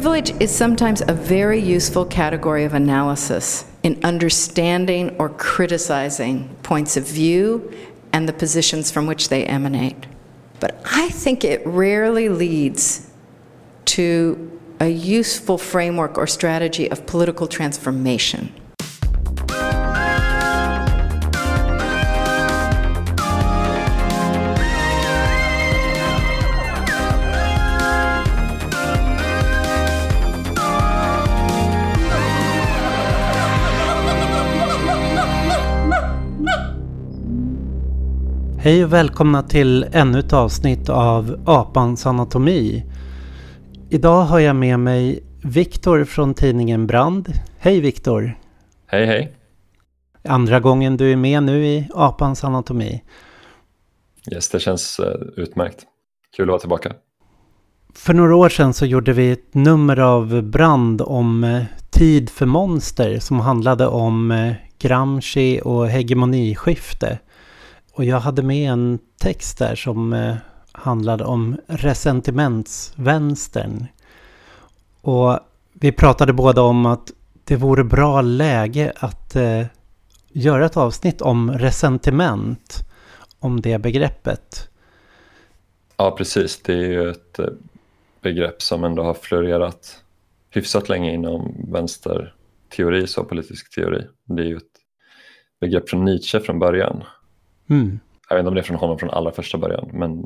Privilege is sometimes a very useful category of analysis in understanding or criticizing points of view and the positions from which they emanate. But I think it rarely leads to a useful framework or strategy of political transformation. Hej och välkomna till ännu ett avsnitt av Apans anatomi. Idag har jag med mig Viktor från tidningen Brand. Hej Viktor! Hej hej! Andra gången du är med nu i Apans anatomi. Yes, det känns uh, utmärkt. Kul att vara tillbaka. För några år sedan så gjorde vi ett nummer av Brand om uh, Tid för monster som handlade om uh, Gramsci och hegemoniskifte. Och jag hade med en text där som eh, handlade om resentimentsvänstern. Och vi pratade båda om att det vore bra läge att eh, göra ett avsnitt om resentiment. Om det begreppet. Ja, precis. Det är ju ett eh, begrepp som ändå har florerat hyfsat länge inom vänsterteori, så politisk teori. Det är ju ett begrepp från Nietzsche från början. Mm. Jag vet inte om det är från honom från allra första början, men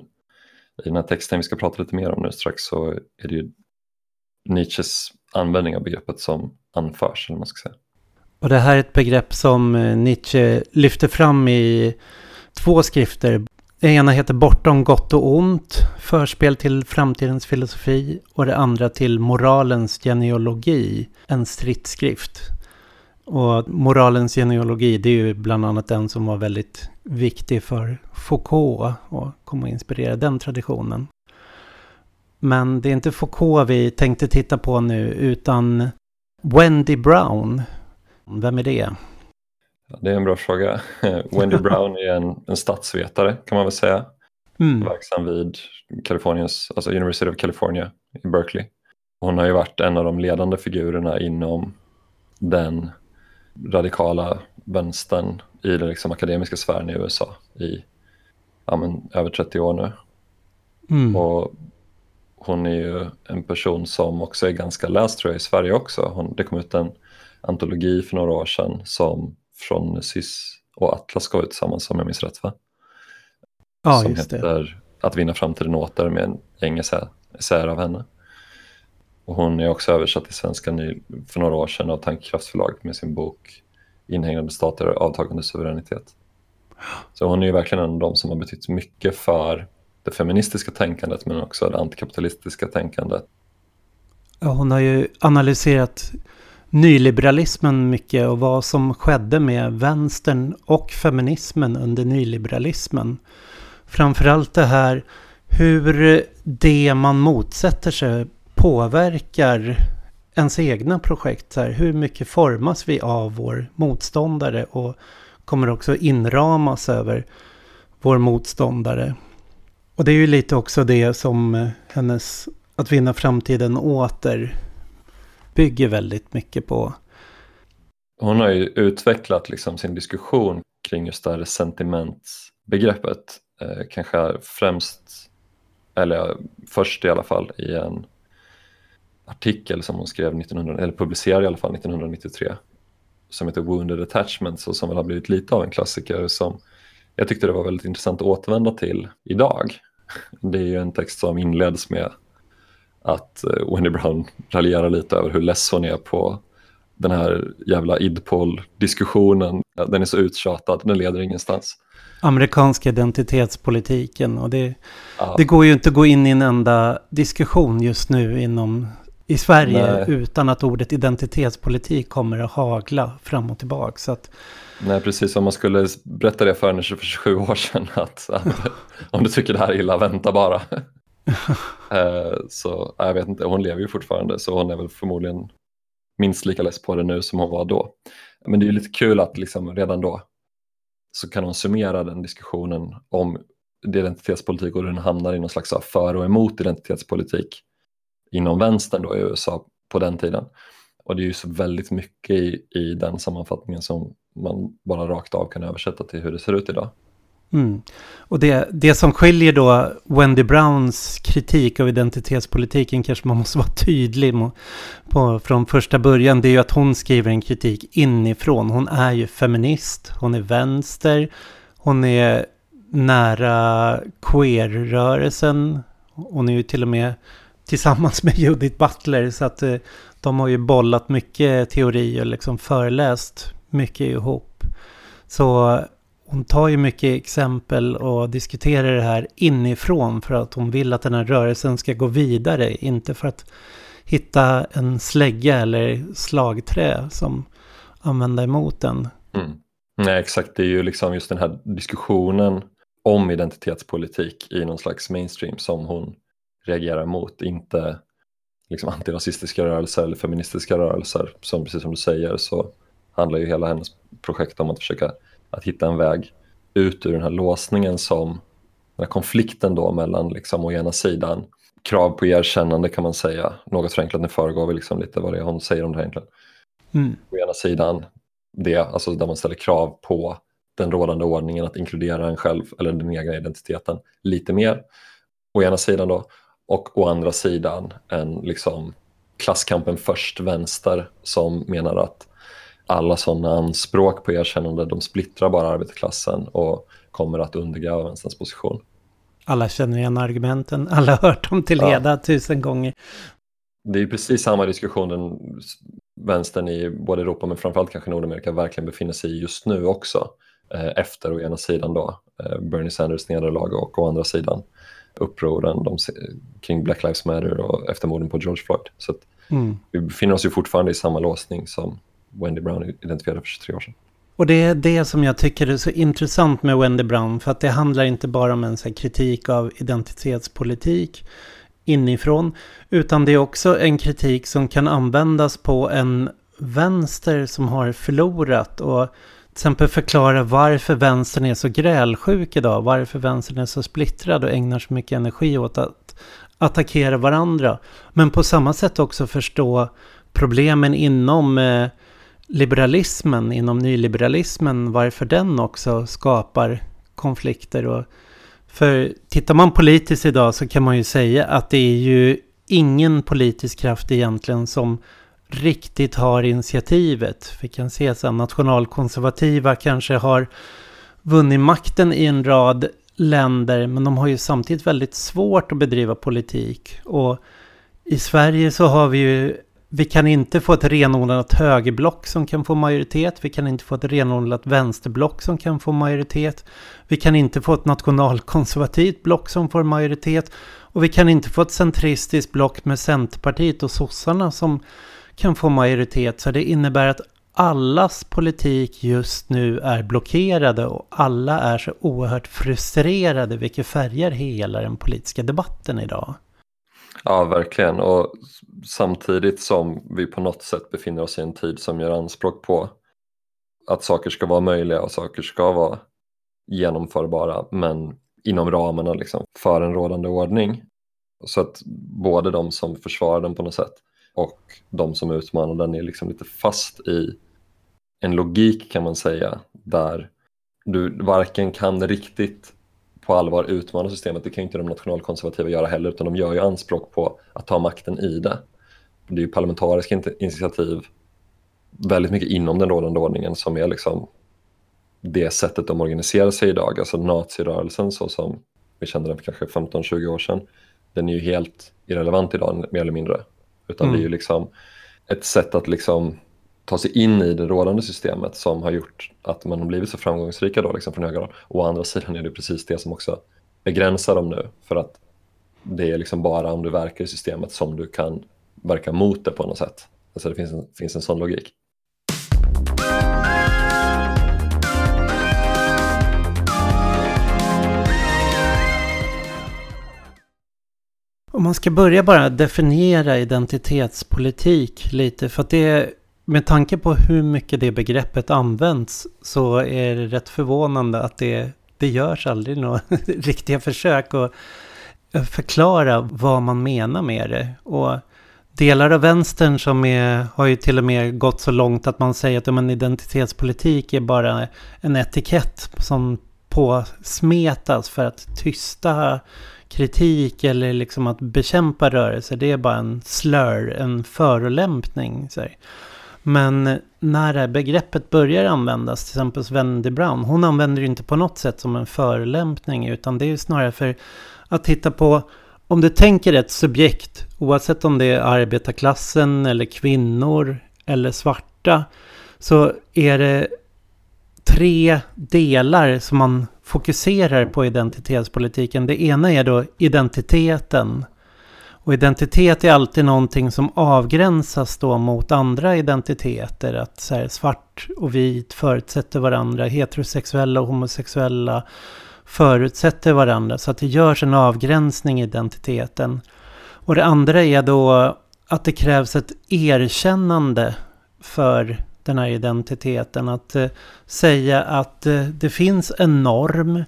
i den här texten vi ska prata lite mer om nu strax så är det ju Nietzsches användning av begreppet som anförs, eller man ska säga. Och det här är ett begrepp som eh, Nietzsche lyfter fram i två skrifter. Den ena heter Bortom gott och ont, förspel till framtidens filosofi och det andra till moralens genealogi, en stridsskrift. Och moralens genealogi, det är ju bland annat den som var väldigt viktig för Foucault och kom att inspirera den traditionen. Men det är inte Foucault vi tänkte titta på nu utan Wendy Brown. Vem är det? Det är en bra fråga. Wendy Brown är en, en statsvetare kan man väl säga. Mm. Verksam vid Californias, alltså University of California i Berkeley. Hon har ju varit en av de ledande figurerna inom den radikala vänstern i den liksom akademiska sfären i USA i ja, men, över 30 år nu. Mm. Och hon är ju en person som också är ganska läst tror jag i Sverige också. Hon, det kom ut en antologi för några år sedan som från SYS och Atlas gav ut tillsammans om jag minns rätt va? Ja, som just heter det. Att vinna framtiden åter med en gäng essäer av henne. Och hon är också översatt till svenska ny, för några år sedan av Tankekraftsförlaget med sin bok Inhägnade stater avtagande suveränitet. Så hon är ju verkligen en av de som har betytt mycket för det feministiska tänkandet men också det antikapitalistiska tänkandet. Ja, hon har ju analyserat nyliberalismen mycket och vad som skedde med vänstern och feminismen under nyliberalismen. Framförallt det här hur det man motsätter sig påverkar ens egna projekt. Så här, hur mycket formas vi av vår motståndare och kommer också inramas över vår motståndare. Och det är ju lite också det som eh, hennes Att vinna framtiden åter bygger väldigt mycket på. Hon har ju utvecklat liksom sin diskussion kring just det här sentimentsbegreppet. Eh, kanske främst, eller först i alla fall, i en artikel som hon skrev 1900, eller publicerade i alla fall 1993 som heter Wounded Attachments och som väl har blivit lite av en klassiker som jag tyckte det var väldigt intressant att återvända till idag. Det är ju en text som inleds med att eh, Wendy Brown raljerar lite över hur less hon är på den här jävla idpol-diskussionen. Den är så uttjatad, den leder ingenstans. Amerikanska identitetspolitiken och det, ja. det går ju inte att gå in i en enda diskussion just nu inom i Sverige Nej. utan att ordet identitetspolitik kommer att hagla fram och tillbaka. Så att... Nej, precis. Om man skulle berätta det för henne för 27 år sedan att, att om du tycker det här är illa, vänta bara. Eh, så jag vet inte, hon lever ju fortfarande så hon är väl förmodligen minst lika less på det nu som hon var då. Men det är ju lite kul att liksom redan då så kan hon summera den diskussionen om identitetspolitik och hur den hamnar i någon slags för och emot identitetspolitik inom vänstern då i USA på den tiden. Och det är ju så väldigt mycket i, i den sammanfattningen som man bara rakt av kan översätta till hur det ser ut idag. Mm. Och det, det som skiljer då Wendy Browns kritik av identitetspolitiken kanske man måste vara tydlig på på, från första början. Det är ju att hon skriver en kritik inifrån. Hon är ju feminist, hon är vänster, hon är nära queer-rörelsen. Hon är ju till och med tillsammans med Judith Butler så att eh, de har ju bollat mycket teori och liksom föreläst mycket ihop. Så eh, hon tar ju mycket exempel och diskuterar det här inifrån för att hon vill att den här rörelsen ska gå vidare, inte för att hitta en slägga eller slagträ som använda emot den. Mm. Nej, exakt. Det är ju liksom just den här diskussionen om identitetspolitik i någon slags mainstream som hon reagerar mot, inte liksom antirasistiska rörelser eller feministiska rörelser. Som precis som du säger så handlar ju hela hennes projekt om att försöka att hitta en väg ut ur den här låsningen som den här konflikten då mellan liksom å ena sidan krav på erkännande kan man säga, något förenklat, nu föregår vi liksom lite vad det är hon säger om det här egentligen. Mm. Å ena sidan det, alltså där man ställer krav på den rådande ordningen att inkludera en själv eller den egna identiteten lite mer. Å ena sidan då, och å andra sidan en liksom klasskampen först vänster som menar att alla sådana anspråk på erkännande de splittrar bara arbetarklassen och kommer att undergräva vänsterns position. Alla känner igen argumenten, alla har hört dem till leda ja. tusen gånger. Det är precis samma diskussion den vänstern i både Europa men framförallt kanske Nordamerika verkligen befinner sig i just nu också. Eh, efter å ena sidan då eh, Bernie Sanders nederlag och å andra sidan upproren de, kring Black Lives Matter och eftermorden på George Floyd. Så mm. vi befinner oss ju fortfarande i samma låsning som Wendy Brown identifierade för 23 år sedan. Och det är det som jag tycker är så intressant med Wendy Brown. För att det handlar inte bara om en kritik av identitetspolitik inifrån. Utan det är också en kritik som kan användas på en vänster som har förlorat. Och till exempel förklara varför vänstern är så grälsjuk idag. Varför vänstern är så splittrad och ägnar så mycket energi åt att attackera varandra. Men på samma sätt också förstå problemen inom eh, liberalismen, inom nyliberalismen, varför den också skapar konflikter. Och för tittar man politiskt idag så kan man ju säga att det är ju ingen politisk kraft egentligen som riktigt har initiativet. Vi kan se att nationalkonservativa kanske har vunnit makten i en rad länder, men de har ju samtidigt väldigt svårt att bedriva politik. Och i Sverige så har vi ju vi kan inte få ett renodlat högerblock som kan få majoritet. Vi kan inte få ett renodlat vänsterblock som kan få majoritet. Vi kan inte få ett nationalkonservativt block som får majoritet. Och vi kan inte få ett centristiskt block med Centerpartiet och sossarna som kan få majoritet. Så det innebär att allas politik just nu är blockerade och alla är så oerhört frustrerade vilket färgar hela den politiska debatten idag. Ja, verkligen. Och samtidigt som vi på något sätt befinner oss i en tid som gör anspråk på att saker ska vara möjliga och saker ska vara genomförbara men inom ramarna liksom, för en rådande ordning. Så att både de som försvarar den på något sätt och de som utmanar den är liksom lite fast i en logik kan man säga där du varken kan riktigt på allvar utmana systemet. Det kan inte de nationalkonservativa göra heller utan de gör ju anspråk på att ta makten i det. Det är ju parlamentariska initiativ väldigt mycket inom den rådande ordningen som är liksom det sättet de organiserar sig idag. Alltså nazirörelsen så som vi kände den för kanske 15-20 år sedan. Den är ju helt irrelevant idag mer eller mindre. Utan mm. det är ju mm. liksom ett sätt att liksom ta sig in i det rådande systemet som har gjort att man har blivit så framgångsrika då, liksom från höga håll. Å andra sidan är det precis det som också begränsar dem nu för att det är liksom bara om du verkar i systemet som du kan verka mot det på något sätt. Alltså det finns en, finns en sån logik. Om man ska börja bara definiera identitetspolitik lite, för att det med tanke på hur mycket det begreppet används så är det rätt förvånande att det, det görs aldrig några riktiga försök att förklara vad man menar med det. Och delar av vänstern som är, har ju till och med gått så långt att man säger att en identitetspolitik är bara en etikett som påsmetas för att tysta kritik eller liksom att bekämpa rörelser. Det är bara en slur, en förolämpning. Så här. Men när det här begreppet börjar användas, till exempel Wendy Brown, hon använder det inte på något sätt som en förolämpning, utan det är snarare för att titta på om du tänker ett subjekt, oavsett om det är arbetarklassen eller kvinnor eller svarta, så är det tre delar som man fokuserar på identitetspolitiken. Det ena är då identiteten. Och identitet är alltid någonting som avgränsas då mot andra identiteter. Att så här, svart och vit förutsätter varandra, heterosexuella och homosexuella förutsätter varandra. Så att det görs en avgränsning i identiteten. Och det andra är då att det krävs ett erkännande för den här identiteten. Att eh, säga att eh, det finns en norm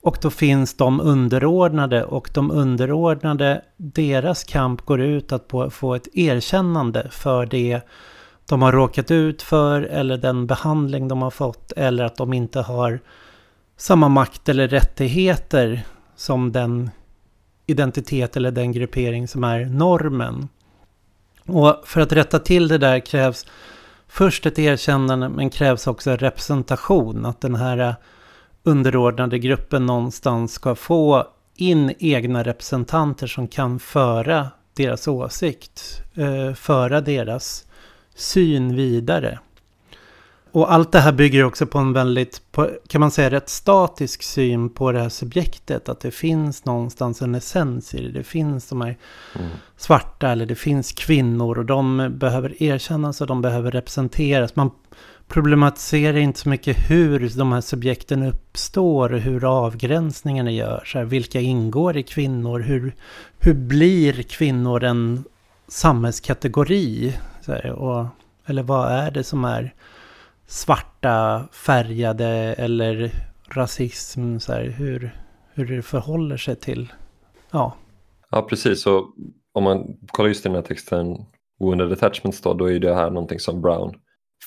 och då finns de underordnade och de underordnade, deras kamp går ut att på, få ett erkännande för det de har råkat ut för eller den behandling de har fått eller att de inte har samma makt eller rättigheter som den identitet eller den gruppering som är normen. Och för att rätta till det där krävs först ett erkännande men krävs också representation. Att den här eh, underordnade gruppen någonstans ska få in egna representanter som kan föra deras åsikt, eh, föra deras syn vidare. Och allt det här bygger också på en väldigt, kan man säga, rätt statisk syn på det här subjektet. Att det finns någonstans en essens i det. Det finns de här mm. svarta eller det finns kvinnor och de behöver erkännas och de behöver representeras. Man problematiserar inte så mycket hur de här subjekten uppstår och hur avgränsningarna görs. Vilka ingår i kvinnor? Hur, hur blir kvinnor en samhällskategori? Här, och, eller vad är det som är svarta, färgade eller rasism? Så här, hur, hur det förhåller sig till... Ja, ja precis. Så om man kollar just i den här texten Wounded Attachments då, då är det här någonting som Brown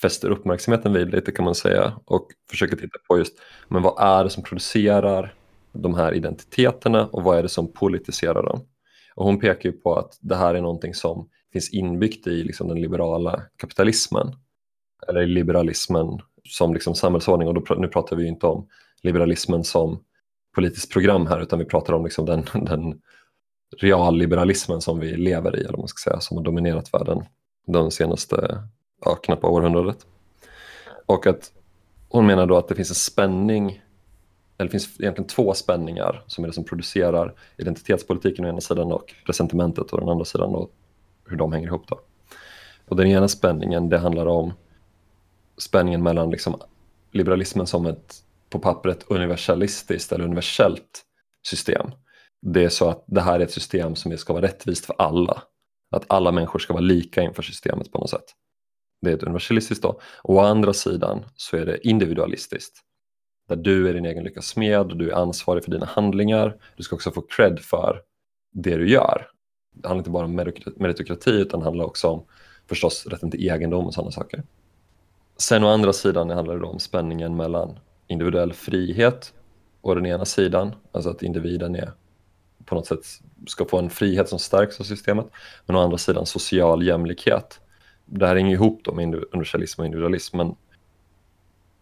fäster uppmärksamheten vid lite kan man säga och försöker titta på just men vad är det som producerar de här identiteterna och vad är det som politiserar dem. Och hon pekar ju på att det här är någonting som finns inbyggt i liksom den liberala kapitalismen eller liberalismen som liksom samhällsordning och då, nu pratar vi ju inte om liberalismen som politiskt program här utan vi pratar om liksom den, den realliberalismen som vi lever i eller man ska säga som har dominerat världen de senaste ja, knappa århundradet. Och att hon menar då att det finns en spänning, eller det finns egentligen två spänningar som är det som producerar identitetspolitiken å ena sidan och resentimentet å den andra sidan och hur de hänger ihop. Då. Och den ena spänningen det handlar om spänningen mellan liksom liberalismen som ett på pappret universalistiskt eller universellt system. Det är så att det här är ett system som ska vara rättvist för alla. Att alla människor ska vara lika inför systemet på något sätt det är ett universalistiskt då. Och å andra sidan så är det individualistiskt. Där du är din egen lyckas smed, och du är ansvarig för dina handlingar. Du ska också få cred för det du gör. Det handlar inte bara om meritokrati utan det handlar också om förstås rätten till egendom och sådana saker. Sen å andra sidan handlar det om spänningen mellan individuell frihet å den ena sidan, alltså att individen är på något sätt ska få en frihet som stärks av systemet, men å andra sidan social jämlikhet det här hänger ihop då med universalism och individualism men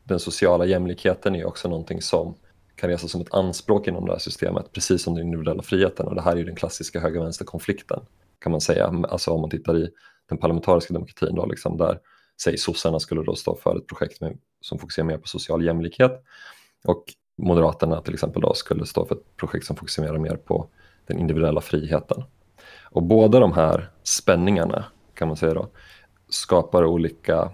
den sociala jämlikheten är också någonting som kan resas som ett anspråk inom det här systemet, precis som den individuella friheten. Och det här är ju den klassiska höger-vänster-konflikten, kan man säga. Alltså om man tittar i den parlamentariska demokratin, då, liksom, där säg sossarna skulle då stå för ett projekt med, som fokuserar mer på social jämlikhet. Och Moderaterna till exempel då skulle stå för ett projekt som fokuserar mer på den individuella friheten. Och båda de här spänningarna, kan man säga då, skapar olika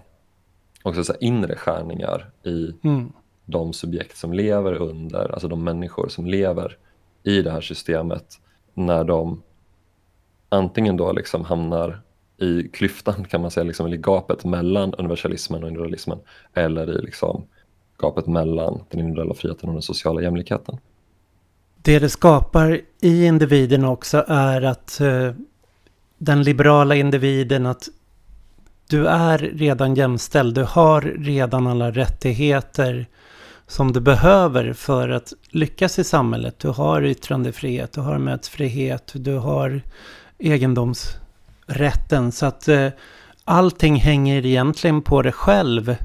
också så inre skärningar i mm. de subjekt som lever under, alltså de människor som lever i det här systemet när de antingen då liksom hamnar i klyftan kan man säga, liksom, eller i gapet mellan universalismen och individualismen eller i liksom gapet mellan den individuella friheten och den sociala jämlikheten. det det skapar i individen också är att eh, den liberala individen att du är redan jämställd. Du har redan alla rättigheter som du behöver för att lyckas i samhället. Du har yttrandefrihet, du har mötesfrihet, du har egendoms... Rätten, Så att eh, allting hänger egentligen på dig själv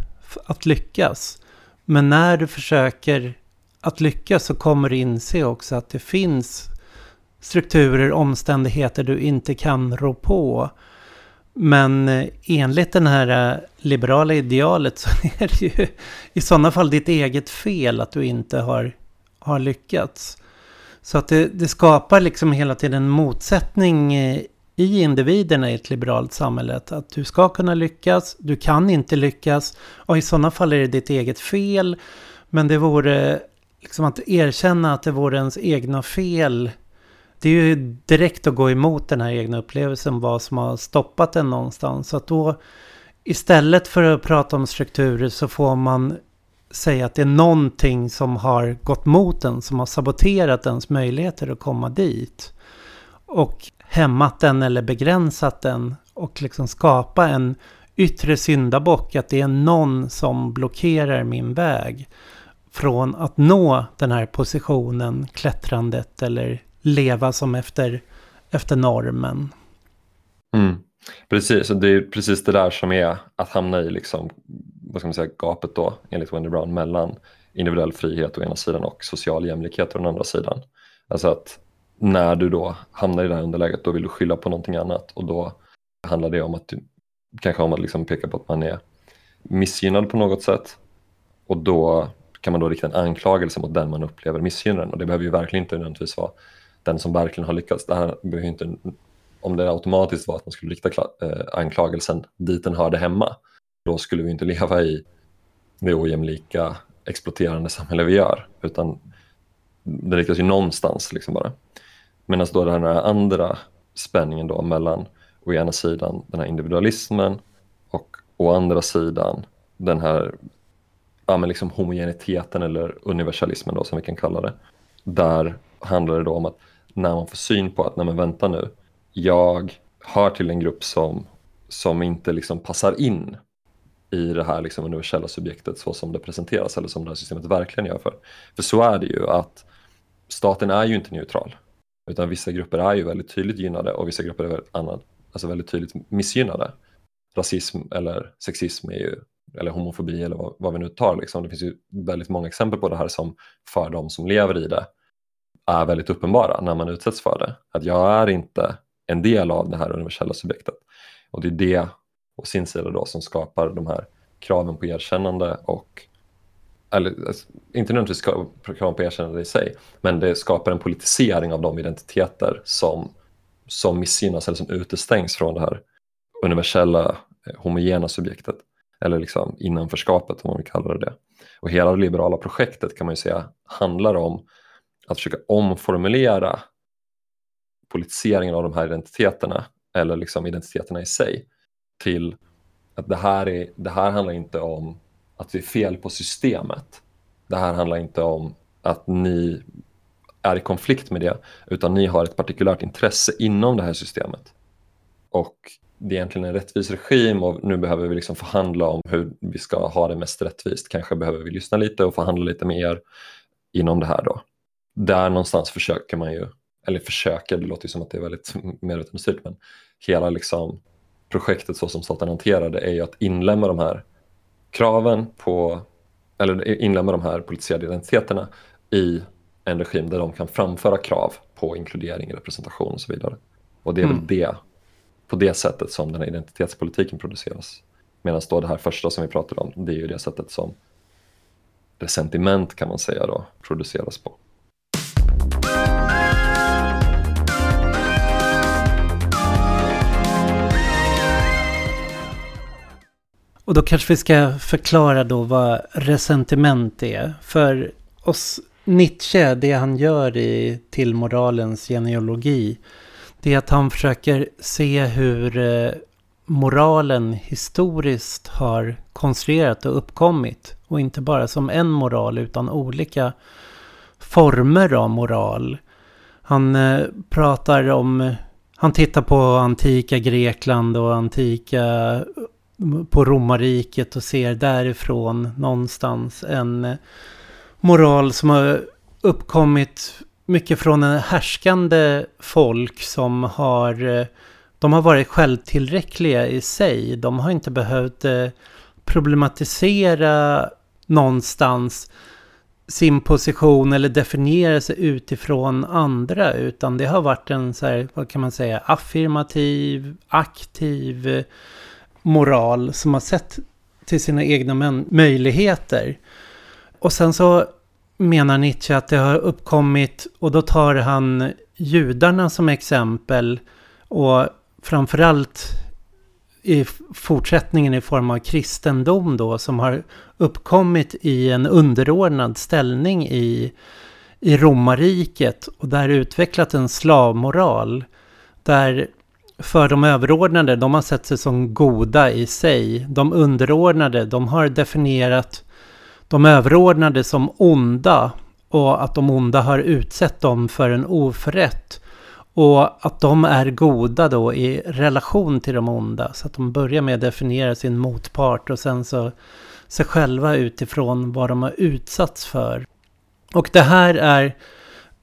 att lyckas. Men när du försöker att lyckas så kommer du inse också att det finns strukturer, omständigheter du inte kan rå på. Men eh, enligt den här eh, liberala idealet så är det ju i sådana fall ditt eget fel att du inte har, har lyckats. Så att det, det skapar liksom hela tiden en motsättning eh, i individerna i ett liberalt samhälle. Att du ska kunna lyckas, du kan inte lyckas och i sådana fall är det ditt eget fel. Men det vore liksom att erkänna att det vore ens egna fel det är ju direkt att gå emot den här egna upplevelsen, vad som har stoppat den någonstans. Så att då istället för att prata om strukturer så får man säga att det är någonting som har gått mot en. som har saboterat ens möjligheter att komma dit. Och hämmat den eller begränsat den och liksom skapa en yttre syndabock, att det är någon som blockerar min väg från att nå den här positionen, klättrandet eller leva som efter, efter normen. Mm. Precis, och det är precis det där som är att hamna i liksom, vad ska man säga, gapet då, enligt Wendy Brown, mellan individuell frihet å ena sidan och social jämlikhet å den andra sidan. Alltså att när du då hamnar i det här underläget då vill du skylla på någonting annat och då handlar det om att du kanske om att liksom peka på att man är missgynnad på något sätt och då kan man då rikta en anklagelse mot den man upplever missgynnaren och det behöver ju verkligen inte nödvändigtvis vara den som verkligen har lyckats. Det här behöver inte, om det automatiskt var att man skulle rikta eh, anklagelsen dit den hörde hemma, då skulle vi inte leva i det ojämlika exploaterande samhälle vi gör, utan det riktas ju någonstans liksom bara. Medan då den här andra spänningen då mellan å ena sidan den här individualismen och å andra sidan den här ja, men liksom homogeniteten eller universalismen då som vi kan kalla det. Där handlar det då om att när man får syn på att, nej men vänta nu, jag hör till en grupp som, som inte liksom passar in i det här liksom universella subjektet så som det presenteras eller som det här systemet verkligen gör för. För så är det ju att staten är ju inte neutral utan vissa grupper är ju väldigt tydligt gynnade och vissa grupper är väldigt, annan, alltså väldigt tydligt missgynnade. Rasism eller sexism är ju, eller homofobi eller vad, vad vi nu tar. Liksom. Det finns ju väldigt många exempel på det här som för de som lever i det är väldigt uppenbara när man utsätts för det. Att jag är inte en del av det här universella subjektet. Och det är det å sin sida då som skapar de här kraven på erkännande och eller alltså, inte nödvändigtvis krav på erkännande i sig, men det skapar en politisering av de identiteter som, som missgynnas eller som utestängs från det här universella eh, homogena subjektet eller liksom innanförskapet om man vill kalla det det. Och hela det liberala projektet kan man ju säga handlar om att försöka omformulera politiseringen av de här identiteterna eller liksom identiteterna i sig till att det här, är, det här handlar inte om att det är fel på systemet. Det här handlar inte om att ni är i konflikt med det utan ni har ett partikulärt intresse inom det här systemet. Och det är egentligen en rättvis regim och nu behöver vi liksom förhandla om hur vi ska ha det mest rättvist. Kanske behöver vi lyssna lite och förhandla lite med er inom det här då där någonstans försöker man ju, eller försöker, det låter ju som att det är väldigt medvetet styrt, men hela liksom projektet så som staten hanterar det är ju att inlämna de här kraven på, eller inlämna de här politiserade identiteterna i en regim där de kan framföra krav på inkludering, representation och så vidare. Och det är mm. väl det, på det sättet som den här identitetspolitiken produceras. Medan då det här första som vi pratade om, det är ju det sättet som resentiment kan man säga då produceras på. Och då kanske vi ska förklara då vad resentiment är. För oss Nietzsche, det han gör i Till moralens genealogi, det är att han försöker se hur eh, moralen historiskt har konstruerat och uppkommit. Och inte bara som en moral utan olika former av moral. Han eh, pratar om, han tittar på antika Grekland och antika på romarriket och ser därifrån någonstans en eh, moral som har uppkommit mycket från en härskande folk som har eh, de har varit självtillräckliga i sig. De har inte behövt eh, problematisera någonstans sin position eller definiera sig utifrån andra utan det har varit en så här, vad kan man säga, affirmativ, aktiv eh, moral som har sett till sina egna möjligheter. Och sen så menar Nietzsche att det har uppkommit, och då tar han judarna som exempel och framförallt i fortsättningen i form av kristendom då som har uppkommit i en underordnad ställning i, i romarriket och där utvecklat en slavmoral där för de överordnade, de har sett sig som goda i sig. De underordnade, de har definierat de överordnade som onda och att de onda har utsett dem för en oförrätt. Och att de är goda då i relation till de onda. Så att de börjar med att definiera sin motpart och sen så sig själva utifrån vad de har utsatts för. Och det här är,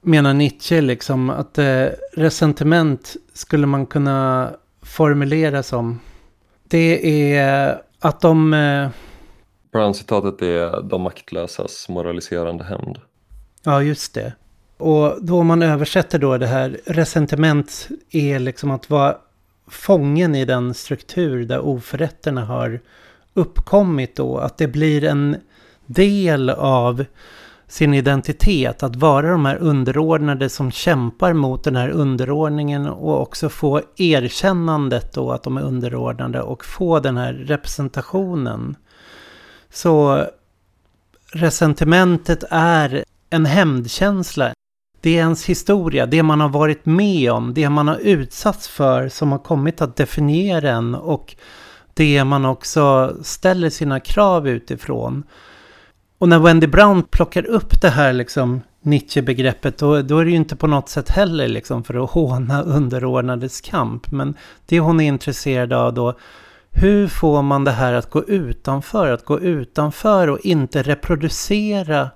menar Nietzsche, liksom att eh, resentiment skulle man kunna formulera som. Det är att de... Eh, Brown-citatet är de maktlösas moraliserande hämnd. Ja, just det. Och då man översätter då det här, resentiment är liksom att vara fången i den struktur där oförrätterna har uppkommit då. Att det blir en del av sin identitet. Att vara de här underordnade som kämpar mot den här underordningen och också få erkännandet då att de är underordnade och få den här representationen. Så resentimentet är en hämndkänsla, det är ens historia, det man har varit med om, det man har utsatts för som har kommit att definiera en och det man också ställer sina krav utifrån. Och när Wendy Brown plockar upp det här liksom Nietzsche-begreppet, då, då, är det ju inte på något sätt heller liksom för att håna underordnades kamp. Men det hon är intresserad av då, hur får man det här att gå utanför? Att gå utanför och inte reproducera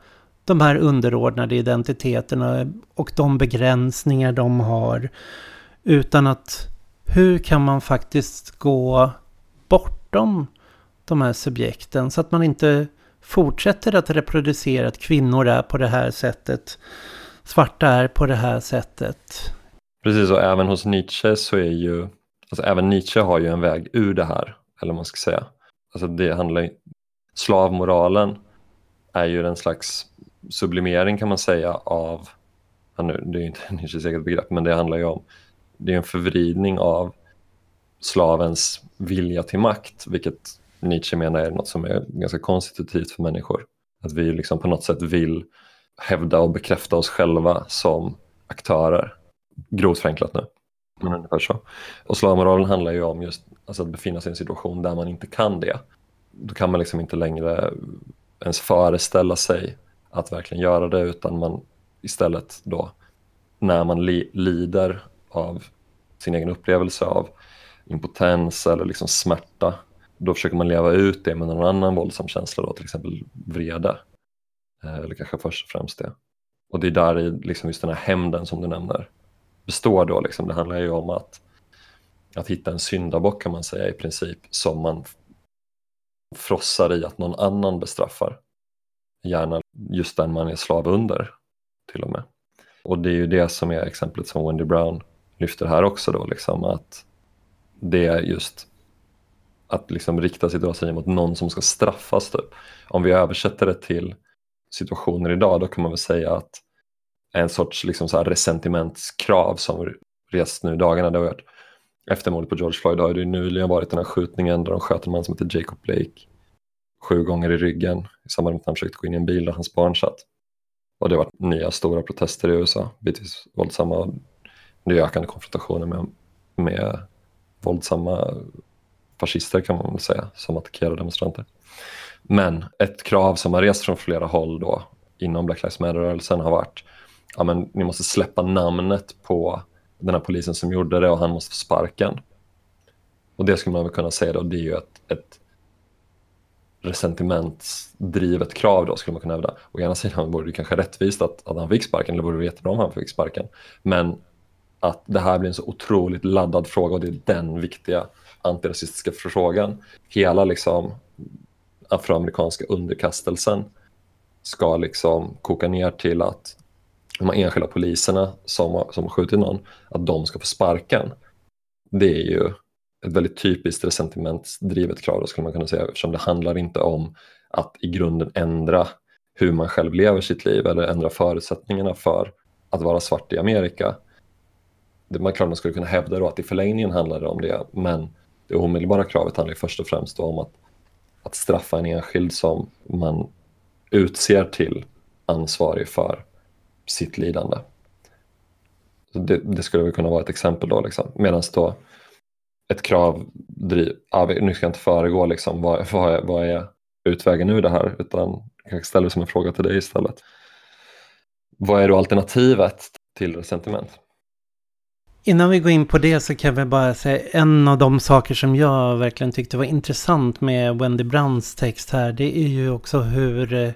de här underordnade identiteterna och de begränsningar de har. Utan att hur kan man faktiskt gå bortom de här subjekten så att man inte fortsätter att reproducera att kvinnor är på det här sättet, svarta är på det här sättet. Precis, och även hos Nietzsche så är ju, alltså även Nietzsche har ju en väg ur det här, eller vad man ska säga. Alltså det handlar, slavmoralen är ju en slags sublimering kan man säga av, ja, nu, det är ju inte Nietzsches eget begrepp, men det handlar ju om, det är en förvridning av slavens vilja till makt, vilket Nietzsche menar är något som är ganska konstitutivt för människor. Att vi liksom på något sätt vill hävda och bekräfta oss själva som aktörer. Grovt förenklat nu, men ungefär så. Och slavmoralen handlar ju om just alltså att befinna sig i en situation där man inte kan det. Då kan man liksom inte längre ens föreställa sig att verkligen göra det utan man istället då när man li lider av sin egen upplevelse av impotens eller liksom smärta då försöker man leva ut det med någon annan våldsam känsla då, till exempel vrede. Eh, eller kanske först och främst det. Och det är där i liksom just den här hämnden som du nämner består då. Liksom. Det handlar ju om att, att hitta en syndabock kan man säga i princip som man frossar i att någon annan bestraffar. Gärna just den man är slav under till och med. Och det är ju det som är exemplet som Wendy Brown lyfter här också då, liksom att det är just att liksom rikta sitt raseri mot någon som ska straffas. Typ. Om vi översätter det till situationer idag då kan man väl säga att en sorts liksom så här resentimentskrav som rest nu i dagarna, det har varit efter mordet på George Floyd har det nyligen varit den här skjutningen där de sköt en man som heter Jacob Blake sju gånger i ryggen i samband med att han försökte gå in i en bil där hans barn satt. Och det har varit nya stora protester i USA, bitvis våldsamma. Det är ökande konfrontationer med, med våldsamma fascister kan man väl säga, som attackerar demonstranter. Men ett krav som har rest från flera håll då inom Black Lives Matter-rörelsen har varit ja, men ni måste släppa namnet på den här polisen som gjorde det och han måste få sparken. Och det skulle man väl kunna säga då, det är ju ett, ett resentimentsdrivet krav då skulle man kunna hävda. Å ena sidan vore det kanske rättvist att, att han fick sparken, eller vore det jättebra om han fick sparken. Men att det här blir en så otroligt laddad fråga och det är den viktiga antirasistiska frågan. Hela liksom afroamerikanska underkastelsen ska liksom koka ner till att de här enskilda poliserna som, som har skjutit någon, att de ska få sparken. Det är ju ett väldigt typiskt resentimentsdrivet krav då skulle man kunna säga eftersom det handlar inte om att i grunden ändra hur man själv lever sitt liv eller ändra förutsättningarna för att vara svart i Amerika. Det man klart man skulle kunna hävda då att i förlängningen handlar det om det men det omedelbara kravet handlar först och främst om att, att straffa en enskild som man utser till ansvarig för sitt lidande. Det, det, skulle väl kunna vara ett exempel då. Liksom. Medan då ett krav, driv, ah, nu ska jag inte föregå liksom, vad, vad, är, vad är utvägen ur det här utan jag ställer det som en fråga till dig istället. Vad är då alternativet till resentiment? Innan vi går in på det så kan vi bara säga en av de saker som jag verkligen tyckte var intressant med Wendy Brands text här. Det är ju också hur, eh,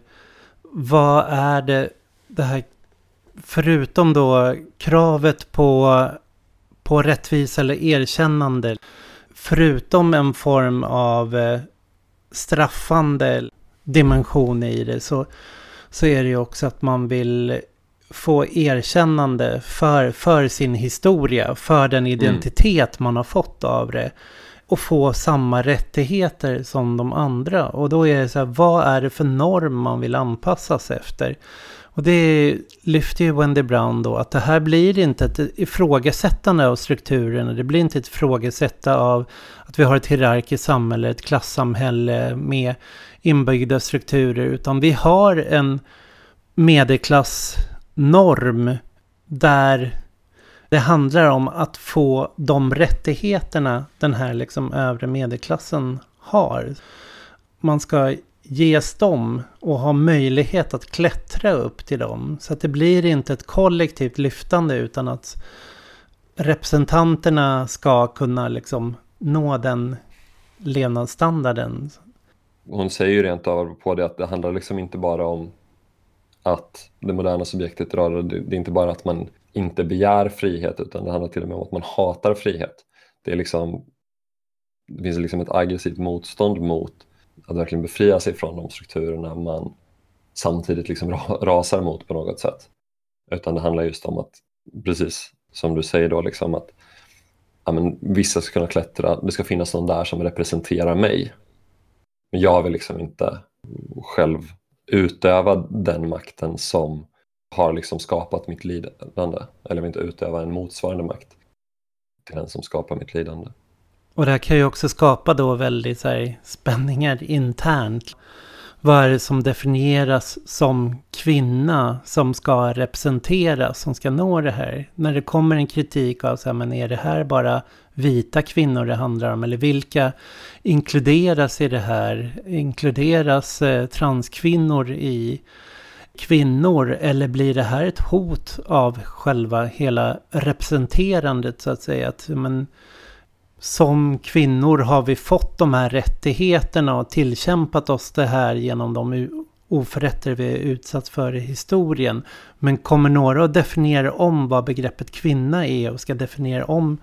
vad är det, det här, förutom då kravet på, på rättvisa eller erkännande. Förutom en form av eh, straffande dimension i det så, så är det ju också att man vill få erkännande för, för sin historia, för den mm. identitet mm. man har fått av det. Och få samma rättigheter som de andra. Och då är det så här, vad är det för norm man vill anpassas efter? Och det lyfter ju Wendy Brown då, att det här blir inte ett ifrågasättande av strukturerna. Det blir inte ett ifrågasättande av att vi har ett hierarkiskt samhälle, ett klassamhälle med inbyggda strukturer. Utan vi har en medelklass norm där det handlar om att få de rättigheterna den här liksom övre medelklassen har. Man ska ges dem och ha möjlighet att klättra upp till dem. Så att det blir inte ett kollektivt lyftande utan att representanterna ska kunna liksom nå den levnadsstandarden. Hon säger ju rent av på det att det handlar liksom inte bara om att det moderna subjektet rör det, det är inte bara att man inte begär frihet utan det handlar till och med om att man hatar frihet. Det, är liksom, det finns liksom ett aggressivt motstånd mot att verkligen befria sig från de strukturerna man samtidigt liksom rasar mot på något sätt. Utan det handlar just om att, precis som du säger då, liksom att ja, men, vissa ska kunna klättra, det ska finnas någon där som representerar mig. Men jag vill liksom inte själv utöva den makten som har liksom skapat mitt lidande. Eller vill inte utöva en motsvarande makt till den som skapar mitt lidande. Och det här kan ju också skapa då väldigt så här, spänningar internt. Vad är det som definieras som kvinna som ska representeras, som ska nå det här? När det kommer en kritik av så här, men är det här bara vita kvinnor det handlar om? Eller vilka inkluderas i det här? Inkluderas eh, transkvinnor i kvinnor? Eller blir det här ett hot av själva hela representerandet så att säga? Att, men, som kvinnor har vi fått de här rättigheterna och tillkämpat oss det här genom de oförrätter vi är utsatts för i historien. Men kommer några att definiera om vad begreppet kvinna är och ska definiera om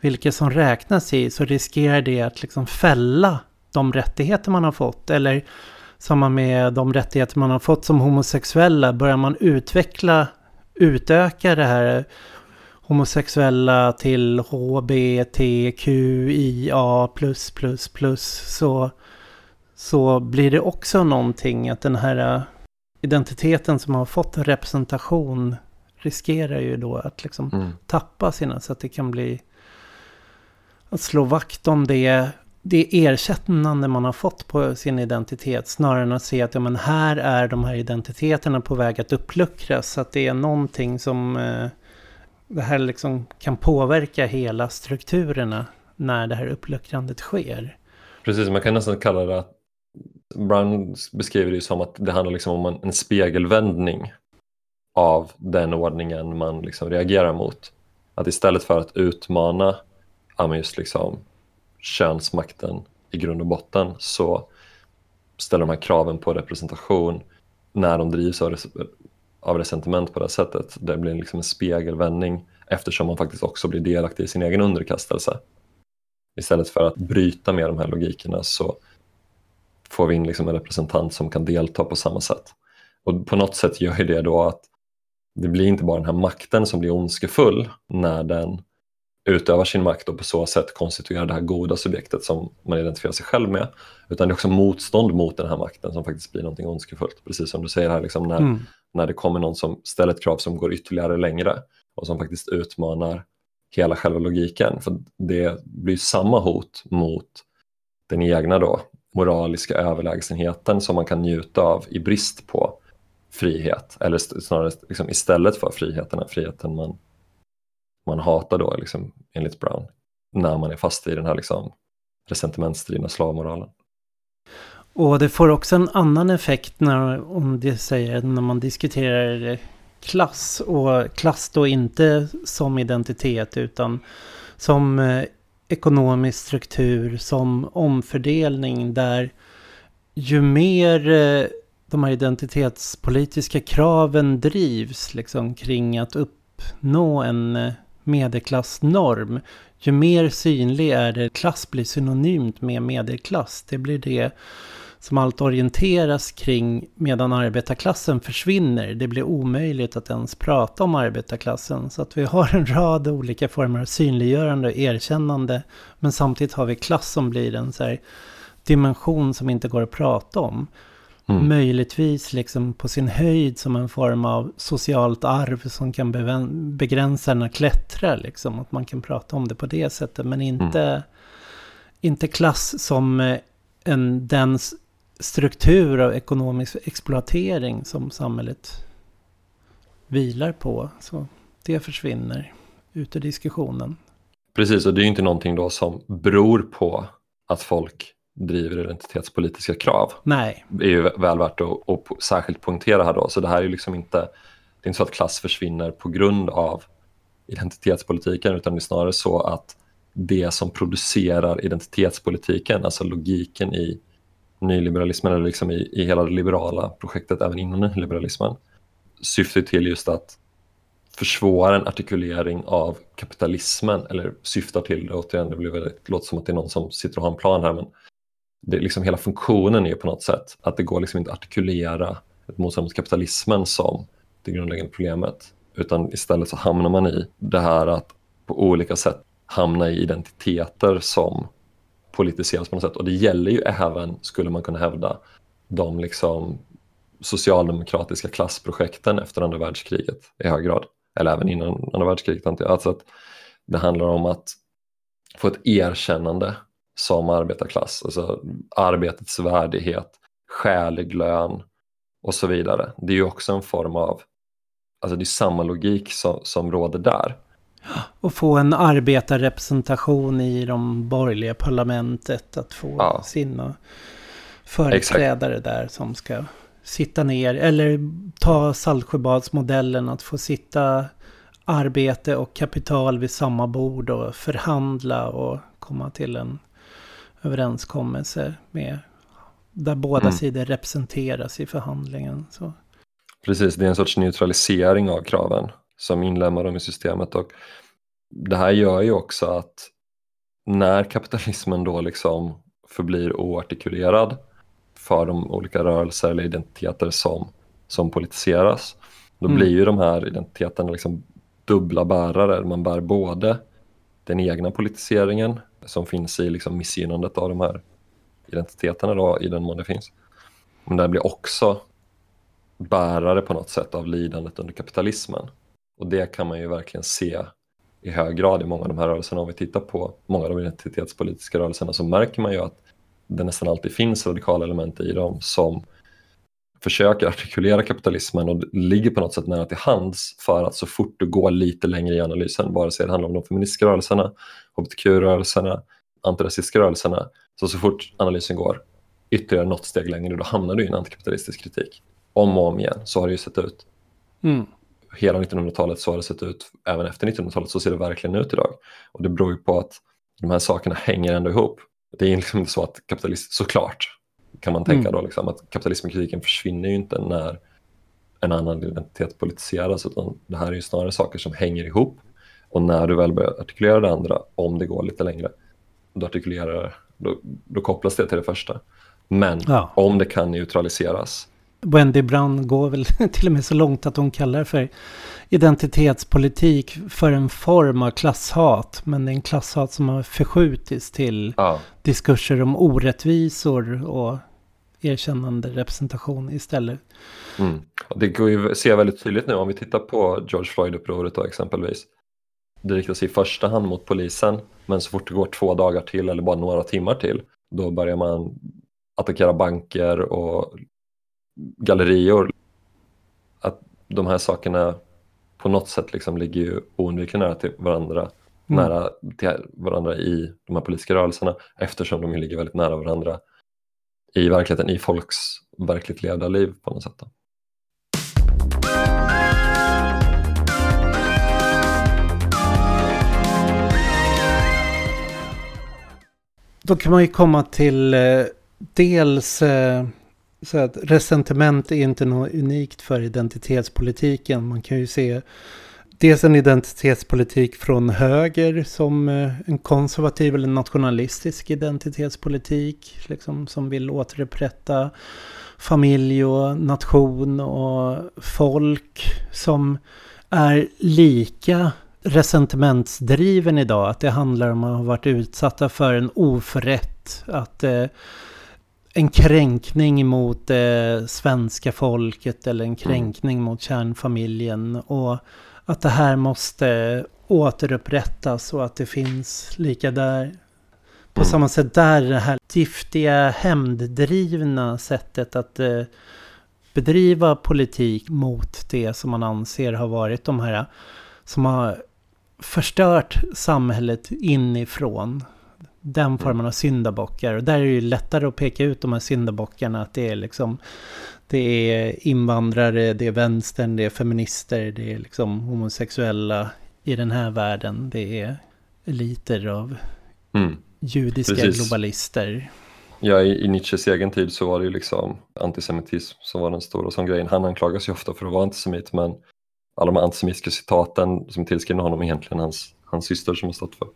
vilka som räknas i så riskerar det att liksom fälla de rättigheter man har fått. Eller samma med de rättigheter man har fått som homosexuella. Börjar man utveckla, utöka det här homosexuella till HBTQIA+++ så, så blir det också någonting att den här identiteten som har fått representation riskerar ju då att liksom mm. tappa sina så att det kan bli att slå vakt om det, det erkännande man har fått på sin identitet snarare än att se att ja, men här är de här identiteterna på väg att uppluckras. Så att det är någonting som eh, det här liksom kan påverka hela strukturerna när det här uppluckrandet sker. Precis, man kan nästan kalla det att Brown beskriver det som att det handlar liksom om en, spegelvändning av den ordningen man liksom reagerar mot. Att istället för att utmana just liksom könsmakten i grund och botten så ställer de här kraven på representation när de drivs av, av resentiment på det sättet. Det blir liksom en spegelvändning eftersom man faktiskt också blir delaktig i sin egen underkastelse. Istället för att bryta med de här logikerna så får vi in liksom en representant som kan delta på samma sätt. Och på något sätt gör det då att det blir inte bara den här makten som blir ondskefull när den utövar sin makt och på så sätt konstituerar det här goda subjektet som man identifierar sig själv med. Utan det är också motstånd mot den här makten som faktiskt blir någonting ondskefullt. Precis som du säger här, liksom när, mm när det kommer någon som ställer ett krav som går ytterligare längre och som faktiskt utmanar hela själva logiken. För det blir samma hot mot den egna då, moraliska överlägsenheten som man kan njuta av i brist på frihet. Eller snarare liksom istället för friheten, friheten man man hatar då liksom, enligt Brown när man är fast i den här liksom, resentimentsdrivna slavmoralen. Och det får också en annan effekt när, om det säger, när man diskuterar klass. Och klass då inte som identitet utan som eh, ekonomisk struktur, som omfördelning där ju mer eh, de här identitetspolitiska kraven drivs liksom kring att uppnå en eh, medelklassnorm. Ju mer synlig är det, klass blir synonymt med medelklass. Det blir det som allt orienteras kring medan arbetarklassen försvinner. Det blir omöjligt att ens prata om arbetarklassen. Så att vi har en rad olika former av synliggörande och erkännande. Men samtidigt har vi klass som blir en så dimension som inte går att prata om. Mm. Möjligtvis liksom på sin höjd som en form av socialt arv som kan begränsa en att klättra. Liksom. Att man kan prata om det på det sättet. Men inte, mm. inte klass som eh, en, den struktur av ekonomisk exploatering som samhället vilar på. Så det försvinner ut ur diskussionen. Precis, och det är ju inte någonting då som beror på att folk driver identitetspolitiska krav. Nej. Det är ju väl värt att, att särskilt poängtera här då. Så det här är ju liksom inte, det är inte så att klass försvinner på grund av identitetspolitiken utan det är snarare så att det som producerar identitetspolitiken, alltså logiken i nyliberalismen eller liksom i, i hela det liberala projektet även inom nyliberalismen, syftar till just att försvåra en artikulering av kapitalismen, eller syftar till det, återigen, det, blir väldigt, det låter som att det är någon som sitter och har en plan här, men det, liksom hela funktionen är på något sätt att det går liksom inte att artikulera ett motstånd mot kapitalismen som det grundläggande problemet. Utan istället så hamnar man i det här att på olika sätt hamna i identiteter som politiseras på något sätt. Och det gäller ju även, skulle man kunna hävda, de liksom socialdemokratiska klassprojekten efter andra världskriget i hög grad. Eller även innan andra världskriget antar jag. Alltså att det handlar om att få ett erkännande som arbetarklass. Alltså arbetets värdighet, skälig lön och så vidare. Det är ju också en form av, alltså det är samma logik som, som råder där. Och få en arbetarrepresentation i de borgerliga parlamentet, att få ja. sina företrädare Exakt. där som ska sitta ner. Eller ta Saltsjöbadsmodellen, att få sitta arbete och kapital vid samma bord och förhandla och komma till en överenskommelse med där båda mm. sidor representeras i förhandlingen. Så. Precis, det är en sorts neutralisering av kraven som inlämnar dem i systemet och det här gör ju också att när kapitalismen då liksom förblir oartikulerad för de olika rörelser eller identiteter som, som politiseras, då mm. blir ju de här identiteterna liksom dubbla bärare. Man bär både den egna politiseringen som finns i liksom missgynnandet av de här identiteterna då, i den mån det finns. Men det blir också bärare på något sätt av lidandet under kapitalismen. Och det kan man ju verkligen se i hög grad i många av de här rörelserna. Om vi tittar på många av de identitetspolitiska rörelserna så märker man ju att det nästan alltid finns radikala element i dem som försöker artikulera kapitalismen och ligger på något sätt nära till hands för att så fort du går lite längre i analysen, vare sig det handlar om de feministiska rörelserna, hbtq-rörelserna, antirasistiska rörelserna, så så fort analysen går ytterligare något steg längre, då hamnar du i en antikapitalistisk kritik. Om och om igen, så har det ju sett ut. Mm. Hela 1900-talet så har det sett ut, även efter 1900-talet så ser det verkligen ut idag. Och det beror ju på att de här sakerna hänger ändå ihop. Det är liksom inte så att kapitalism, såklart kan man tänka mm. då, liksom, att kapitalismkritiken försvinner ju inte när en annan identitet politiseras, utan det här är ju snarare saker som hänger ihop. Och när du väl börjar artikulera det andra, om det går lite längre, då, artikulerar, då, då kopplas det till det första. Men ja. om det kan neutraliseras. Wendy Brown går väl till och med så långt att hon kallar för identitetspolitik för en form av klasshat. Men det är en klasshat som har förskjutits till ja. diskurser om orättvisor och erkännande representation istället. Mm. Det går ju se väldigt tydligt nu om vi tittar på George Floyd-upproret då exempelvis. Det riktar sig i första hand mot polisen, men så fort det går två dagar till eller bara några timmar till, då börjar man attackera banker och gallerior. Att de här sakerna på något sätt liksom ligger ju oundvikligen nära till varandra, mm. nära till varandra i de här politiska rörelserna eftersom de ligger väldigt nära varandra i verkligheten, i folks verkligt levda liv på något sätt. Då. Då kan man ju komma till eh, dels eh, så att resentiment är inte något unikt för identitetspolitiken. Man kan ju se dels en identitetspolitik från höger som eh, en konservativ eller nationalistisk identitetspolitik. Liksom, som vill återupprätta familj och nation och folk som är lika resentimentsdriven idag. Att det handlar om att ha varit utsatta för en oförrätt. Att eh, en kränkning mot eh, svenska folket eller en kränkning mm. mot kärnfamiljen. Och att det här måste återupprättas och att det finns lika där. På mm. samma sätt där det här giftiga hämnddrivna sättet att eh, bedriva politik mot det som man anser har varit de här som har förstört samhället inifrån. Den mm. formen av syndabockar. Och där är det ju lättare att peka ut de här syndabockarna. Att det är liksom det är invandrare, det är vänstern, det är feminister, det är liksom homosexuella i den här världen. Det är eliter av mm. judiska Precis. globalister. Ja, i, i Nietzsches egen tid så var det ju liksom antisemitism som var den stora som grejen. Han anklagas ju ofta för att vara antisemit men alla de antisemitiska citaten som tillskrivna honom är egentligen hans, hans syster som har stått för.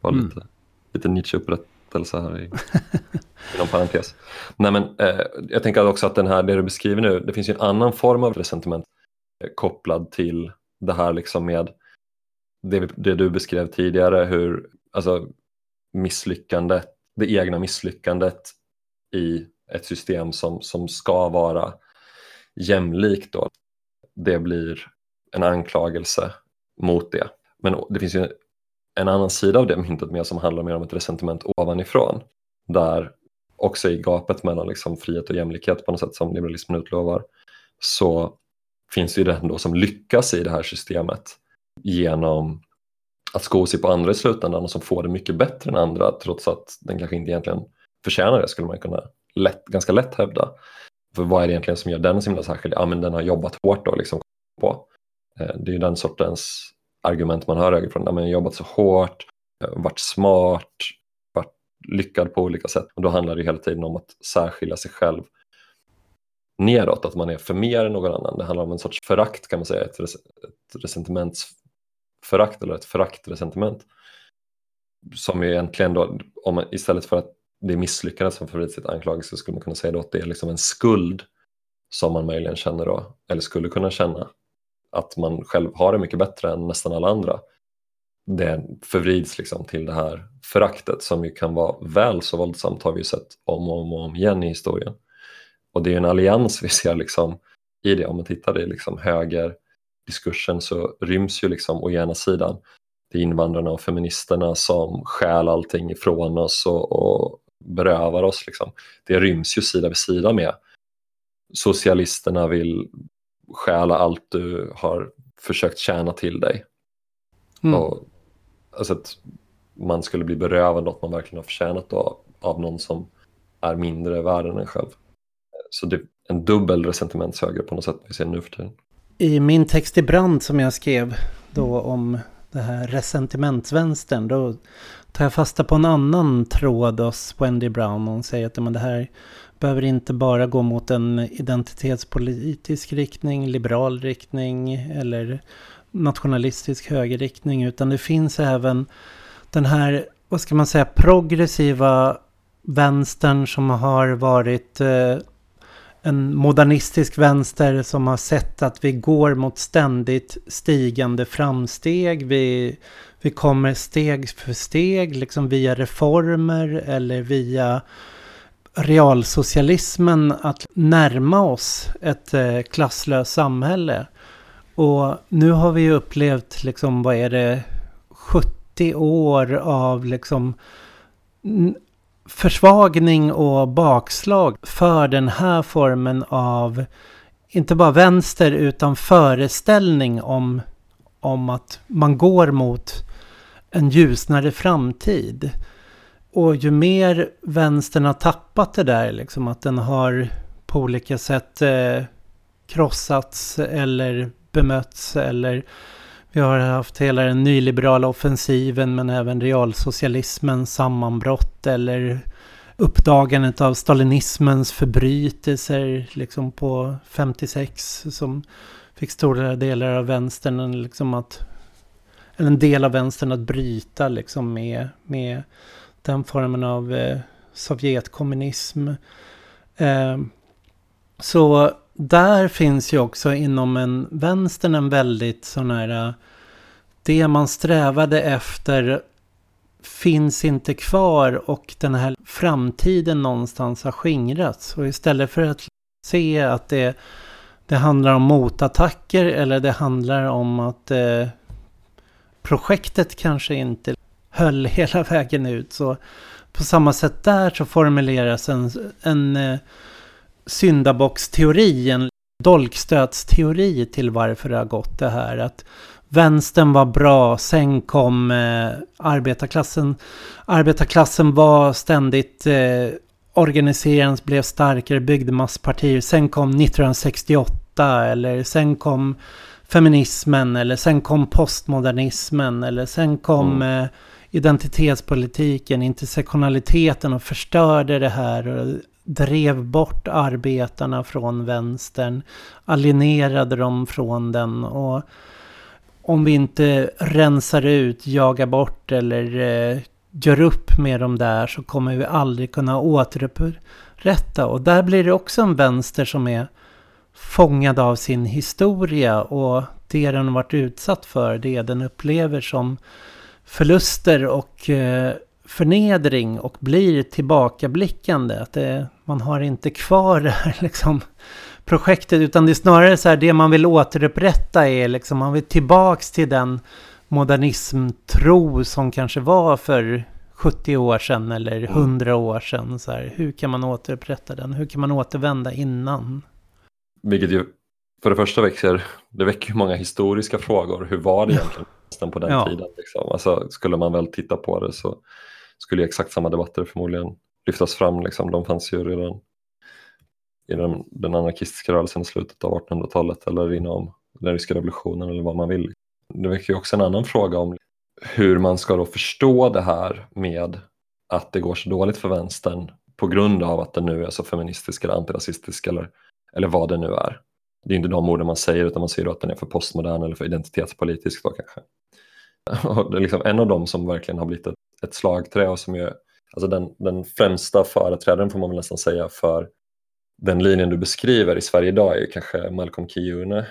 Var mm. lite, lite Nietzsche-upprättelse här i, inom parentes. Nej, men, eh, jag tänker också att den här, det du beskriver nu, det finns ju en annan form av resentiment eh, kopplad till det här liksom med det, det du beskrev tidigare, hur alltså, misslyckandet, det egna misslyckandet i ett system som, som ska vara jämlikt då, det blir en anklagelse mot det. Men det finns ju en annan sida av det myntet mer som handlar mer om ett resentiment ovanifrån. Där också i gapet mellan liksom frihet och jämlikhet på något sätt som liberalismen utlovar så finns det ju den då som lyckas i det här systemet genom att sko sig på andra i slutändan och som får det mycket bättre än andra trots att den kanske inte egentligen förtjänar det skulle man kunna lätt, ganska lätt hävda. För vad är det egentligen som gör den så himla särskild? Ja men den har jobbat hårt och liksom på. Eh, det är ju den sortens argument man hör högerifrån, ja, men jobbat så hårt, varit smart, varit lyckad på olika sätt. Och då handlar det hela tiden om att särskilja sig själv nedåt, att man är för mer än någon annan. Det handlar om en sorts förakt kan man säga, ett, res ett resentimentsförakt eller ett föraktresentiment. Som ju egentligen då, om man, istället för att det är misslyckande som får sitt anklagelse skulle man kunna säga då att det är liksom en skuld som man möjligen känner då, eller skulle kunna känna att man själv har det mycket bättre än nästan alla andra. Det förvrids liksom till det här föraktet som ju kan vara väl så våldsamt har vi sett om och om, och om igen i historien. Och det är en allians vi ser liksom i det. Om man tittar i liksom högerdiskursen så ryms ju liksom å ena sidan det är invandrarna och feministerna som stjäl allting ifrån oss och, och berövar oss. Liksom. Det ryms ju sida vid sida med socialisterna vill stjäla allt du har försökt tjäna till dig. Mm. Och, alltså att man skulle bli berövad något man verkligen har förtjänat då, av någon som är mindre värd än en själv. Så det är en dubbel ressentimentshöger på något sätt vi ser nu för tiden. I min text i brand som jag skrev då om det här ressentimentsvänstern, då tar jag fasta på en annan tråd hos Wendy Brown. Hon säger att men det här behöver inte bara gå mot en identitetspolitisk riktning, liberal riktning eller nationalistisk högerriktning, utan det finns även den här, vad ska man säga, progressiva vänstern som har varit eh, en modernistisk vänster som har sett att vi går mot ständigt stigande framsteg. Vi, vi kommer steg för steg, liksom via reformer eller via realsocialismen att närma oss ett eh, klasslöst samhälle. Och nu har vi upplevt, liksom, vad är det, 70 år av liksom försvagning och bakslag för den här formen av, inte bara vänster, utan föreställning om, om att man går mot en ljusnare framtid. Och ju mer vänstern har tappat det där, liksom att den har på olika sätt eh, krossats eller bemötts eller vi har haft hela den nyliberala offensiven men även realsocialismens sammanbrott eller uppdagandet av stalinismens förbrytelser liksom på 56 som fick stora delar av vänstern liksom att eller en del av vänstern att bryta liksom med, med den formen av eh, Sovjetkommunism. Eh, så där finns ju också inom en vänstern en väldigt sån här... Eh, det man strävade efter finns inte kvar och den här framtiden någonstans har skingrats. Och istället för att se att det, det handlar om motattacker eller det handlar om att eh, projektet kanske inte höll hela vägen ut. Så på samma sätt där så formuleras en, en eh, syndabocksteori, en dolkstötsteori till varför det har gått det här. Att vänstern var bra, sen kom eh, arbetarklassen. Arbetarklassen var ständigt eh, organiserades, blev starkare, byggde masspartier. Sen kom 1968 eller sen kom feminismen eller sen kom postmodernismen eller sen kom mm. eh, identitetspolitiken, intersektionaliteten och förstörde det här och drev bort arbetarna från vänstern, alienerade dem från den och om vi inte rensar ut, jagar bort eller eh, gör upp med dem där så kommer vi aldrig kunna återupprätta. Och där blir det också en vänster som är fångad av sin historia och det den varit utsatt för, det den upplever som förluster och eh, förnedring och blir tillbakablickande. Att det, man har inte kvar det här liksom, projektet utan det är snarare så här det man vill återupprätta är liksom man vill tillbaks till den modernismtro som kanske var för 70 år sedan eller 100 år sedan. Så här, hur kan man återupprätta den? Hur kan man återvända innan? Vilket ju för det första väcker, det väcker många historiska frågor. Hur var det egentligen på den ja. tiden? Liksom? Alltså, skulle man väl titta på det så skulle exakt samma debatter förmodligen lyftas fram. Liksom. De fanns ju redan i den, den anarkistiska rörelsen i slutet av 1800-talet eller inom den ryska revolutionen eller vad man vill. Det väcker ju också en annan fråga om hur man ska då förstå det här med att det går så dåligt för vänstern på grund av att den nu är så feministisk eller antirasistisk eller, eller vad det nu är. Det är inte de orden man säger utan man säger att den är för postmodern eller för identitetspolitisk då kanske. Och det är liksom en av dem som verkligen har blivit ett, ett slagträ och som är alltså den, den främsta företrädaren får man väl nästan säga för den linjen du beskriver i Sverige idag är ju kanske Malcolm Kiune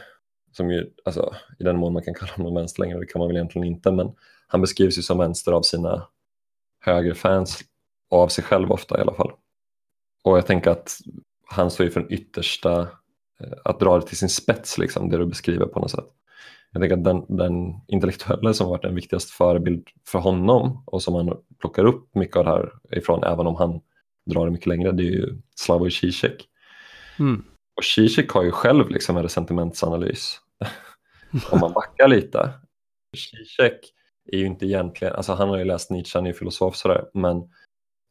som ju, alltså, i den mån man kan kalla honom vänster längre, det kan man väl egentligen inte, men han beskrivs ju som vänster av sina högerfans och av sig själv ofta i alla fall. Och jag tänker att han står ju för den yttersta, eh, att dra det till sin spets, liksom, det du beskriver på något sätt. Jag tänker att den, den intellektuella som varit den viktigaste förebild för honom och som han plockar upp mycket av det här ifrån, även om han drar det mycket längre, det är ju Slavoj Zizek Mm. Och Zizek har ju själv liksom en resentimentsanalys. Om man backar lite. Zizek är ju inte egentligen, alltså han har ju läst Nietzsche, han är ju filosof sådär, men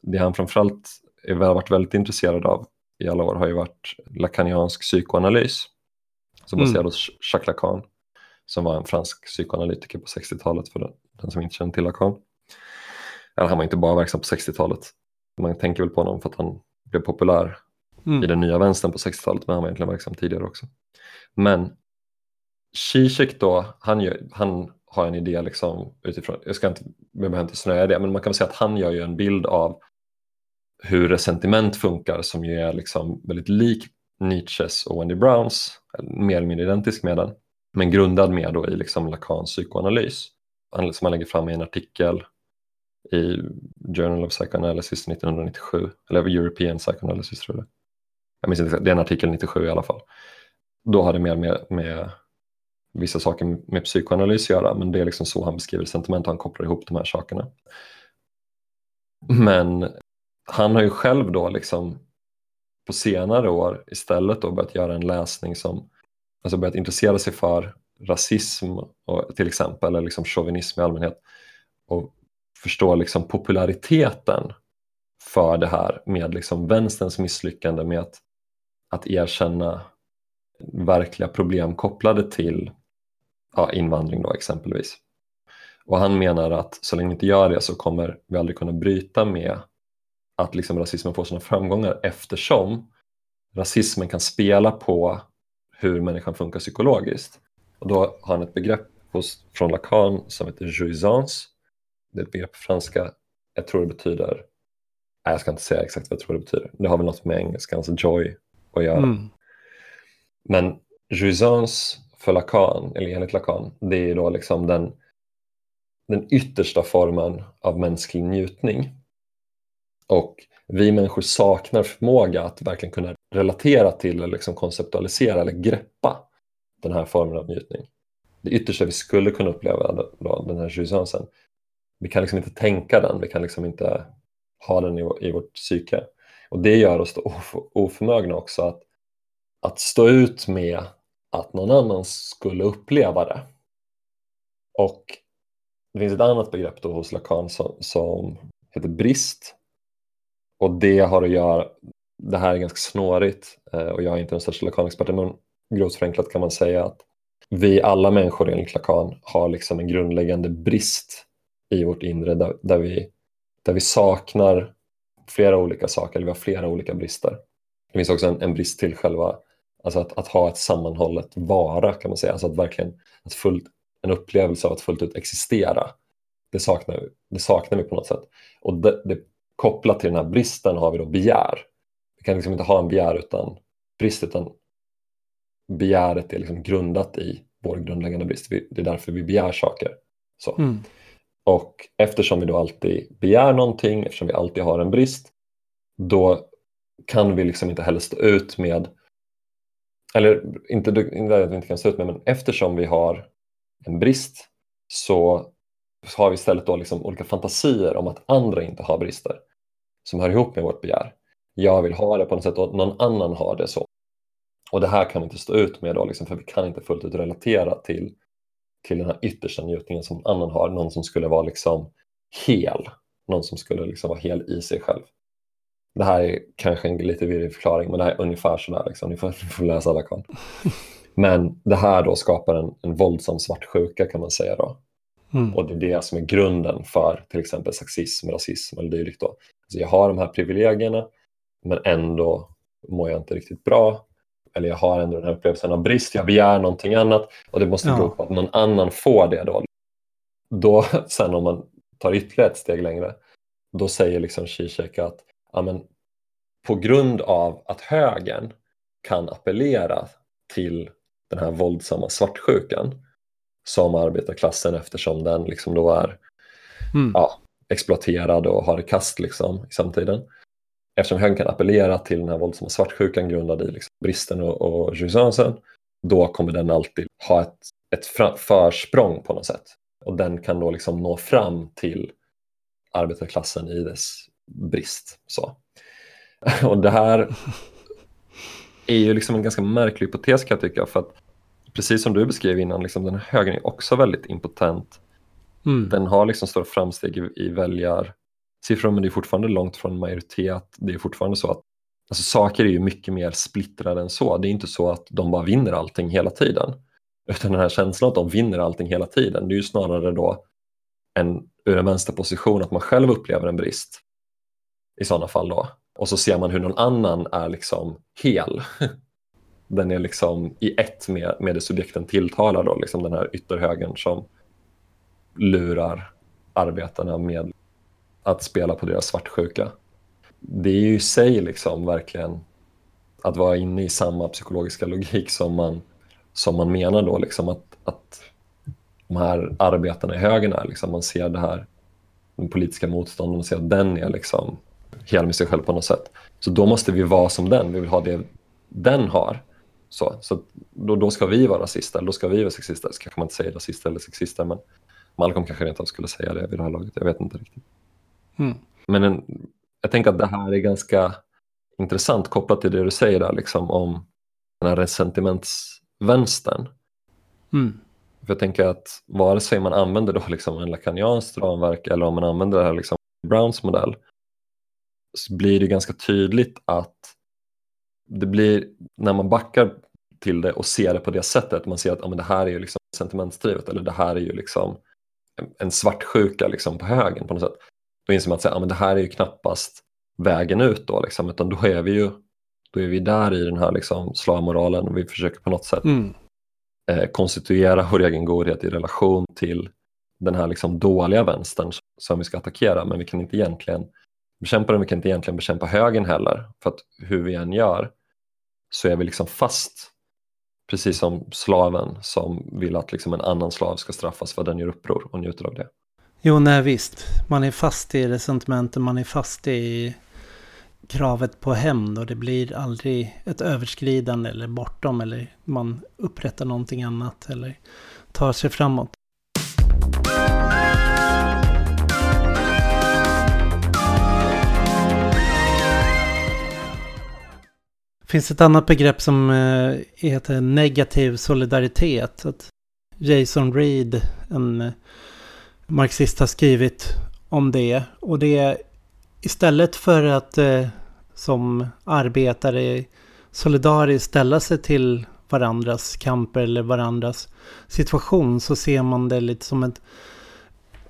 det han framförallt är varit väldigt intresserad av i alla år har ju varit lakaniansk psykoanalys som Mm. baserad hos Jacques Lacan som var en fransk psykoanalytiker på 60-talet för den, den som inte känner till Lacan. Eller han var inte bara verksam på 60-talet. Man tänker väl på honom för att han blev populär i Mm. den nya vänstern på 60-talet men han var egentligen verksam tidigare också. Men Zizek då, han, gör, han har en idé liksom utifrån, jag ska inte, vi behöver inte snöa i det, men man kan väl säga att han gör ju en bild av hur resentiment funkar som ju är liksom väldigt lik Nietzsches och Wendy Browns, mer eller mindre identisk med den, men grundad mer då i liksom Lacans psykoanalys. Han, som han lägger fram i en artikel i Journal of Psychoanalysis 1997, eller European Psychoanalysis tror jag det Jag minns inte, det är en artikel 97 i alla fall. Då har det mer med, med vissa saker med psykoanalys att göra, men det är liksom så han beskriver sentiment han kopplar ihop de här sakerna. Men han har ju själv då liksom på senare år istället då börjat göra en läsning som, alltså börjat intressera sig för rasism och, till exempel, eller liksom chauvinism i allmänhet och förstå liksom populariteten för det här med liksom vänsterns misslyckande med att, att erkänna verkliga problem kopplade till ja, invandring då exempelvis. Och han menar att så länge vi inte gör det så kommer vi aldrig kunna bryta med att liksom rasismen får sina framgångar eftersom rasismen kan spela på hur människan funkar psykologiskt. Och då har han ett begrepp hos, från Lacan som heter jouissance. Det är ett begrepp på franska. Jag tror det betyder, nej jag ska inte säga exakt vad jag tror det betyder. Det har väl något med engelskans joy att göra. Mm. Men jouissance för Lacan, eller enligt Lacan, det är då liksom den, den yttersta formen av mänsklig njutning. Och vi människor saknar förmåga att verkligen kunna relatera till eller liksom konceptualisera eller greppa den här formen av njutning. Det yttersta vi skulle kunna uppleva då, den här jouissancen, vi kan liksom inte tänka den, vi kan liksom inte ha den i, i vårt psyke. Och det gör oss då of, oförmögna också att, att stå ut med att någon annan skulle uppleva det. Och det finns ett annat begrepp då hos Lacan som, som heter brist. Och det har att göra, det här är ganska snårigt eh, och jag är inte den största lakanexperten men grovt förenklat kan man säga att vi alla människor enligt Lacan har liksom en grundläggande brist i vårt inre där, där, vi, där vi saknar flera olika saker, eller vi har flera olika brister. Det finns också en, en brist till själva, alltså att, att ha ett sammanhållet vara kan man säga, alltså att verkligen att fullt, en upplevelse av att fullt ut existera. Det saknar, vi- det saknar vi på något sätt. Och det, det, kopplat till den här bristen har vi då begär. Vi kan liksom inte ha en begär utan brist, utan begäret är liksom grundat i vår grundläggande brist. Det är därför vi begär saker. Så. Mm. Och eftersom vi då alltid begär någonting, eftersom vi alltid har en brist, då kan vi liksom inte heller stå ut med, eller inte, inte att vi inte kan stå ut med, men eftersom vi har en brist så har vi istället då liksom olika fantasier om att andra inte har brister som hör ihop med vårt begär. Jag vill ha det på något sätt och någon annan har det så. Och det här kan vi inte stå ut med då, liksom, för vi kan inte fullt ut relatera till, till den här yttersta njutningen som någon annan har. Någon som skulle vara liksom hel. Någon som skulle liksom vara hel i sig själv. Det här är kanske en lite virrig förklaring, men det här är ungefär sådär. Liksom. Ni, får, ni får läsa Lacan. Men det här då skapar en, en våldsam svartsjuka kan man säga. då. Mm. Och det är det som är grunden för till exempel sexism, rasism eller dylikt. Då. Alltså jag har de här privilegierna men ändå mår jag inte riktigt bra. Eller jag har ändå den här upplevelsen av brist, jag begär någonting annat och det måste Ja. bero på att någon annan får det då. Då sen om man tar ytterligare ett steg längre, då säger liksom Zizek att ja, men, på grund av att högern kan appellera till den här våldsamma svartsjukan som arbetarklassen eftersom den liksom då är Mm. ja, exploaterad och har det kast liksom i samtiden. Eftersom högern kan appellera till den här våldsamma svartsjukan grundad i liksom bristen och, och jouissansen, då kommer den alltid ha ett, ett försprång på något sätt. Och den kan då liksom nå fram till arbetarklassen i dess brist. Så. Och det här är ju liksom en ganska märklig hypotes kan jag tycka, för att precis som du beskrev innan, liksom, den här högern är också väldigt impotent Mm. den har liksom stora framsteg i, i väljar, siffror, men det är fortfarande långt från majoritet. Det är fortfarande så att alltså, saker är ju mycket mer splittrade än så. Det är inte så att de bara vinner allting hela tiden. Utan den här känslan att de vinner allting hela tiden, det är ju snarare då en, ur en vänsterposition att man själv upplever en brist i sådana fall då. Och så ser man hur någon annan är liksom hel. Den är liksom i ett med, med det subjekten tilltalar då, liksom den här ytterhögern som lurar arbetarna med att spela på deras svartsjuka. Det är ju i sig liksom verkligen att vara inne i samma psykologiska logik som man, som man menar då, liksom att, att de här arbetarna i högern är. Liksom, man ser det här, den politiska motståndaren, man ser att den är liksom hel med sig själv på något sätt. Så då måste vi vara som den, vi vill ha det den har. Så, så då, då ska vi vara rasister, eller då ska vi vara sexister. Så kanske man inte säger rasister eller sexister, men Malcolm kanske rent av skulle säga det vid det här laget, jag vet inte riktigt. Mm. Men en, jag tänker att det här är ganska intressant kopplat till det du säger där, liksom, om den här resentimentsvänstern. Mm. För jag tänker att vare sig man använder då liksom en lakanianskt ramverk eller om man använder det här liksom Browns modell så blir det ganska tydligt att det blir, när man backar till det och ser det på det sättet, man ser att ja, men det här är ju liksom sentimentsdrivet eller det här är ju liksom en svartsjuka liksom på högen på något sätt. Då inser man att ja, men det här är ju knappast vägen ut då, liksom, utan då är vi ju då är vi där i den här liksom slavmoralen och vi försöker på något sätt mm. eh, konstituera vår egen godhet i relation till den här liksom dåliga vänstern som vi ska attackera men vi kan inte egentligen bekämpa den, vi kan inte egentligen bekämpa högen heller för att hur vi än gör så är vi liksom fast precis som slaven som vill att liksom en annan slav ska straffas för att den gör uppror och njuter av det. Jo, nej visst. Man är fast i resentimenten, man är fast i kravet på hämnd och det blir aldrig ett överskridande eller bortom eller man upprättar någonting annat eller tar sig framåt. Finns ett annat begrepp som eh, heter negativ solidaritet. Att Jason Reed, en eh, marxist, har skrivit om det. Och det är istället för att eh, som arbetare solidariskt ställa sig till varandras kamper eller varandras situation så ser man det lite som ett...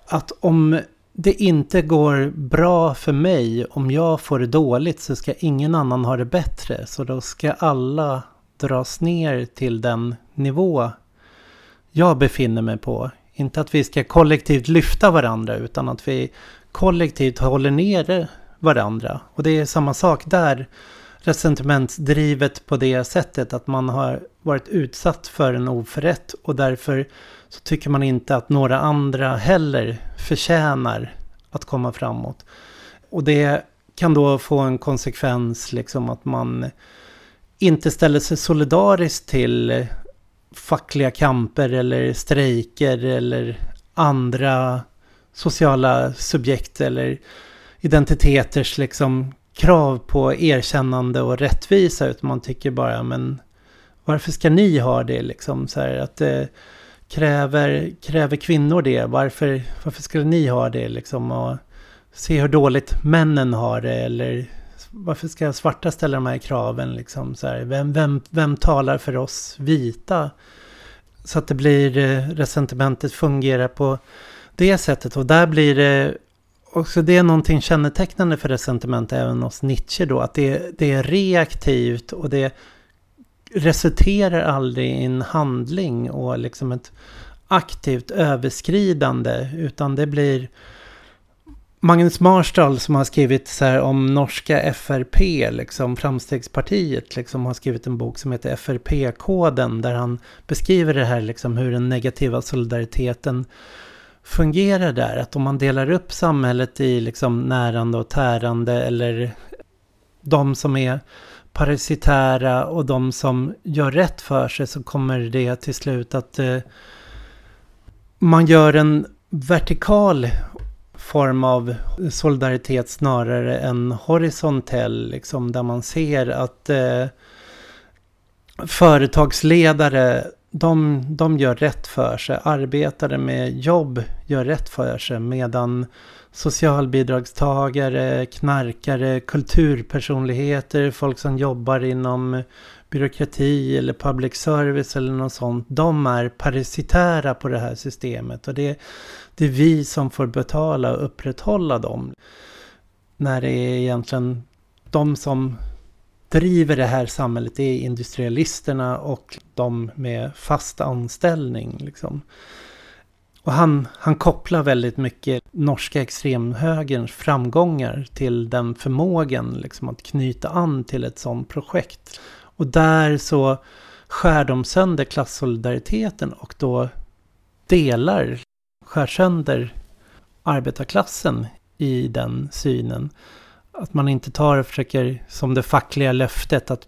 Att om det inte går bra för mig, om jag får det dåligt så ska ingen annan ha det bättre. Så då ska alla dras ner till den nivå jag befinner mig på. Inte att vi ska kollektivt lyfta varandra utan att vi kollektivt håller nere varandra. Och det är samma sak där. Resentimentsdrivet på det sättet att man har varit utsatt för en oförrätt och därför så tycker man inte att några andra heller förtjänar att komma framåt. Och det kan då få en konsekvens liksom att man inte ställer sig solidariskt till fackliga kamper eller strejker eller andra sociala subjekt eller identiteters liksom krav på erkännande och rättvisa utan man tycker bara men varför ska ni ha det liksom så här att det kräver, kräver kvinnor det? Varför, varför skulle ni ha det liksom och se hur dåligt männen har det eller varför ska svarta ställa de här kraven liksom så här vem, vem, vem talar för oss vita? Så att det blir eh, resentimentet fungerar på det sättet och där blir det också det är någonting kännetecknande för resentiment även hos Nietzsche då. Att det, det är reaktivt och det resulterar aldrig i en handling och liksom ett aktivt överskridande. Utan det blir Magnus Marstall som har skrivit så här om norska FRP, liksom Framstegspartiet, liksom har skrivit en bok som heter FRP-koden där han beskriver det här liksom hur den negativa solidariteten fungerar där. Att om man delar upp samhället i liksom närande och tärande eller de som är parasitära och de som gör rätt för sig så kommer det till slut att eh, man gör en vertikal form av solidaritet snarare än horisontell. Liksom, där man ser att eh, företagsledare de, de gör rätt för sig. Arbetare med jobb gör rätt för sig. Medan socialbidragstagare, knarkare, kulturpersonligheter, folk som jobbar inom byråkrati eller public service eller något sånt. De är parasitära på det här systemet. Och det, det är vi som får betala och upprätthålla dem. När det är egentligen de som driver det här samhället är industrialisterna och de med fast anställning. Liksom. Och han, han kopplar väldigt mycket norska extremhögerns framgångar till den förmågan liksom, att knyta an till ett sådant projekt. Och där så skär de sönder klassolidariteten och då delar, skär sönder arbetarklassen i den synen. Att man inte tar och försöker, som det fackliga löftet, att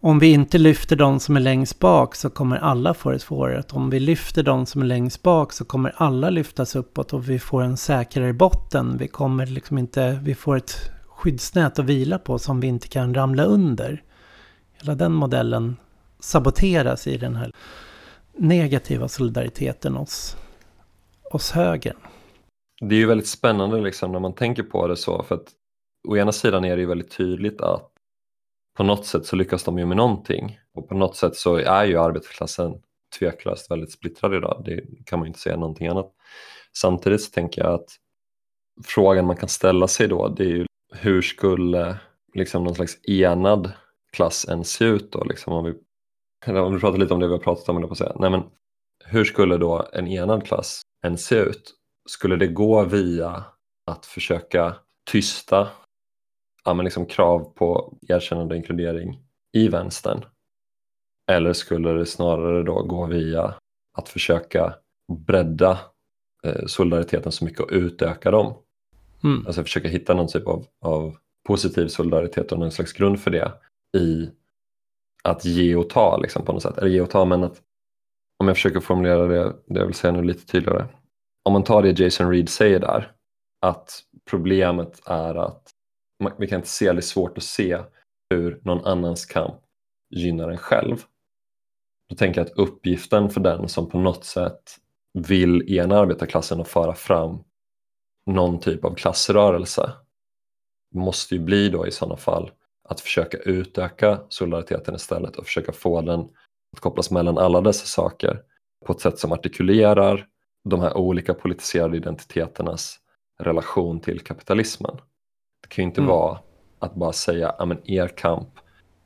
om vi inte lyfter de som är längst bak så kommer alla få det svårare. Att om vi lyfter de som är längst bak så kommer alla lyftas uppåt och vi får en säkrare botten. Vi kommer liksom inte, vi får ett skyddsnät att vila på som vi inte kan ramla under. Hela den modellen saboteras i den här negativa solidariteten hos, hos högern. Det är ju väldigt spännande liksom när man tänker på det så för att å ena sidan är det ju väldigt tydligt att på något sätt så lyckas de ju med någonting och på något sätt så är ju arbetarklassen tveklöst väldigt splittrad idag. Det kan man ju inte säga någonting annat. Samtidigt så tänker jag att frågan man kan ställa sig då det är ju hur skulle liksom någon slags enad klass ens se ut då? Liksom om, vi, om vi pratar lite om det vi har pratat om, på att säga. Nej, men hur skulle då en enad klass ens se ut? Skulle det gå via att försöka tysta ja, men liksom krav på erkännande och inkludering i vänstern? Eller skulle det snarare då gå via att försöka bredda eh, solidariteten så mycket och utöka dem? Mm. Alltså försöka hitta någon typ av, av positiv solidaritet och någon slags grund för det i att ge och ta liksom, på något sätt. Eller ge och ta men att om jag försöker formulera det, det jag vill säga nu lite tydligare. Om man tar det Jason Reed säger där att problemet är att vi kan inte se, det är svårt att se hur någon annans kamp gynnar en själv. Då tänker jag att uppgiften för den som på något sätt vill ena arbetarklassen och föra fram någon typ av klassrörelse måste ju bli då i sådana fall att försöka utöka solidariteten istället och försöka få den att kopplas mellan alla dessa saker på ett sätt som artikulerar de här olika politiserade identiteternas relation till kapitalismen. Det kan ju inte mm. vara att bara säga att er kamp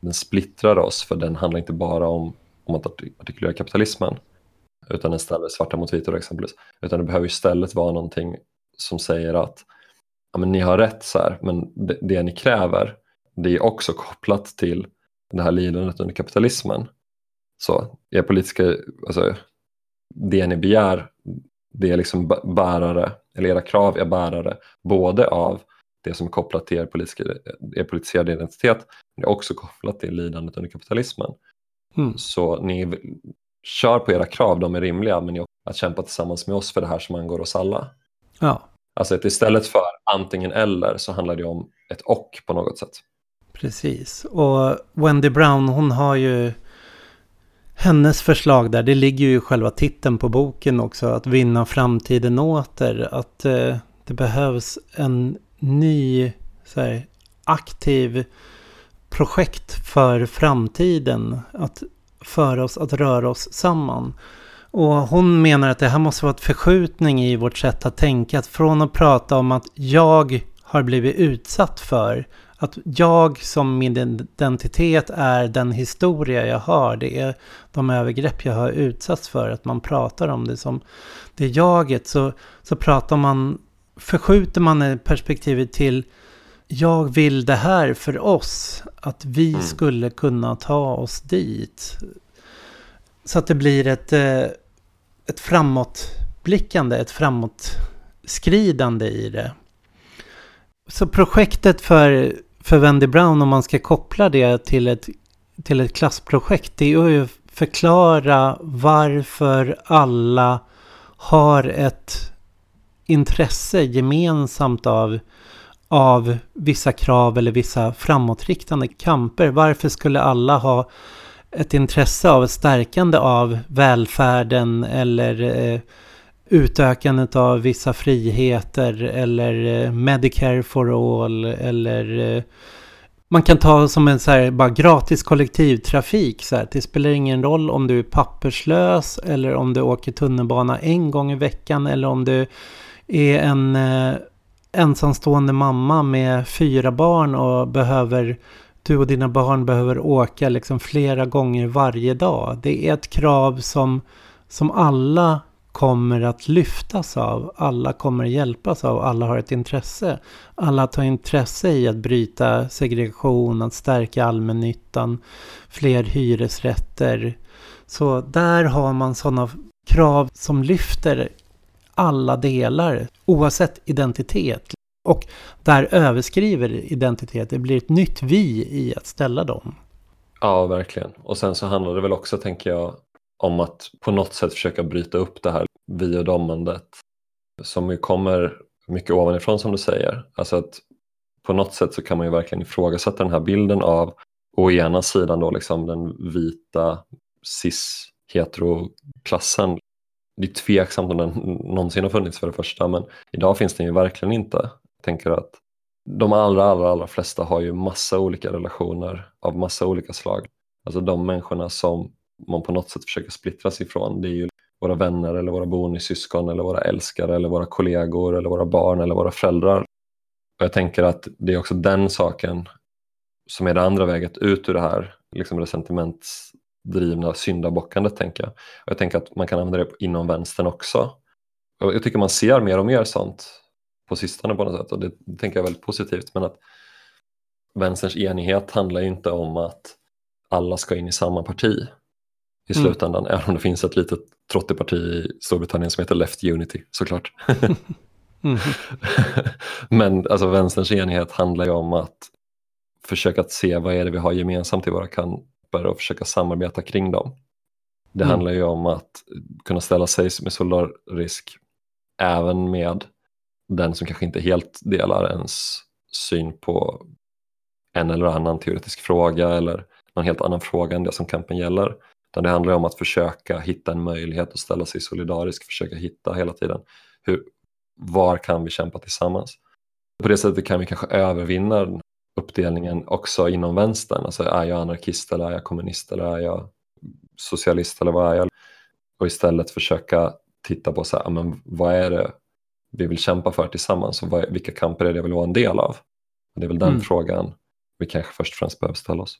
den splittrar oss för den handlar inte bara om, om att artikulera kapitalismen utan den ställer svarta mot vita exempelvis. Utan det behöver istället vara någonting som säger att ja, men ni har rätt så här, men det, det ni kräver det är också kopplat till det här lidandet under kapitalismen. Så er politiska, alltså, det ni begär, det är liksom bärare, eller era krav är bärare både av det som är kopplat till er, politiska, er politiserade identitet, men det är också kopplat till lidandet under kapitalismen. Mm. Så ni kör på era krav, de är rimliga, men ni att kämpa tillsammans med oss för det här som angår oss alla. Ja. Alltså att istället för antingen eller så handlar det om ett och på något sätt. Precis. Och Wendy Brown hon har ju hennes förslag där, det ligger ju i själva titeln på boken också, att vinna framtiden åter. Att eh, det behövs en ny här, aktiv projekt för framtiden. Att föra oss att röra oss samman. Och hon menar att det här måste vara ett förskjutning i vårt sätt att tänka. Att från att prata om att jag har blivit utsatt för att jag som min identitet är den historia jag har. Det är de övergrepp jag har utsatts för. Att man pratar om det som det jaget. Så, så pratar man, förskjuter man perspektivet till jag vill det här för oss. Att vi mm. skulle kunna ta oss dit. Så att det blir ett, eh, ett framåtblickande, ett framåtskridande i det. Så projektet för för Wendy Brown, om man ska koppla det till ett, till ett klassprojekt, det är ju att förklara varför alla har ett intresse gemensamt av, av vissa krav eller vissa framåtriktande kamper. Varför skulle alla ha ett intresse av stärkande av välfärden eller eh, utökandet av vissa friheter eller eh, Medicare for all eller eh, man kan ta som en så här, bara gratis kollektivtrafik. Så här. Det spelar ingen roll om du är papperslös eller om du åker tunnelbana en gång i veckan eller om du är en eh, ensamstående mamma med fyra barn och behöver du och dina barn behöver åka liksom flera gånger varje dag. Det är ett krav som, som alla kommer att lyftas av, alla kommer att hjälpas av, alla har ett intresse. Alla tar intresse i att bryta segregation, att stärka allmännyttan, fler hyresrätter. Så där har man sådana krav som lyfter alla delar, oavsett identitet. Och där överskriver identitet, det blir ett nytt vi i att ställa dem. Ja, verkligen. Och sen så handlar det väl också, tänker jag, om att på något sätt försöka bryta upp det här vi och domandet som ju kommer mycket ovanifrån som du säger. Alltså att på något sätt så kan man ju verkligen ifrågasätta den här bilden av å ena sidan då liksom den vita cis heteroklassen. Det är tveksamt om den någonsin har funnits för det första men idag finns den ju verkligen inte. Jag tänker att de allra, allra, allra flesta har ju massa olika relationer av massa olika slag. Alltså de människorna som man på något sätt försöker splittras ifrån det är ju våra vänner eller våra bonussyskon eller våra älskare eller våra kollegor eller våra barn eller våra föräldrar. Och jag tänker att det är också den saken som är det andra väget ut ur det här liksom resentimentsdrivna syndabockandet tänker jag. Och jag tänker att man kan använda det inom vänstern också. Och jag tycker man ser mer och mer sånt på sistone på något sätt och det, det tänker jag är väldigt positivt men att vänsterns enighet handlar ju inte om att alla ska in i samma parti i mm. slutändan, mm. även om det finns ett litet trotteparti i Storbritannien som heter Left Unity såklart. mm. Men alltså vänsterns enighet handlar ju om att försöka att se vad är det vi har gemensamt i våra kamper och försöka samarbeta kring dem. Det mm. handlar ju om att kunna ställa sig med solidarisk även med den som kanske inte helt delar ens syn på en eller annan teoretisk fråga eller någon helt annan fråga än det som kampen gäller. Utan det handlar om att försöka hitta en möjlighet att ställa sig solidarisk, försöka hitta hela tiden hur, var kan vi kämpa tillsammans. På det sättet kan vi kanske övervinna uppdelningen också inom vänstern. Alltså är jag anarkist eller är jag kommunist eller är jag socialist eller vad är jag? Och istället försöka titta på så här, men vad är det vi vill kämpa för tillsammans och vad, vilka kamper är det jag vill vara en del av? Det är väl den mm. frågan vi kanske först och främst behöver ställa oss.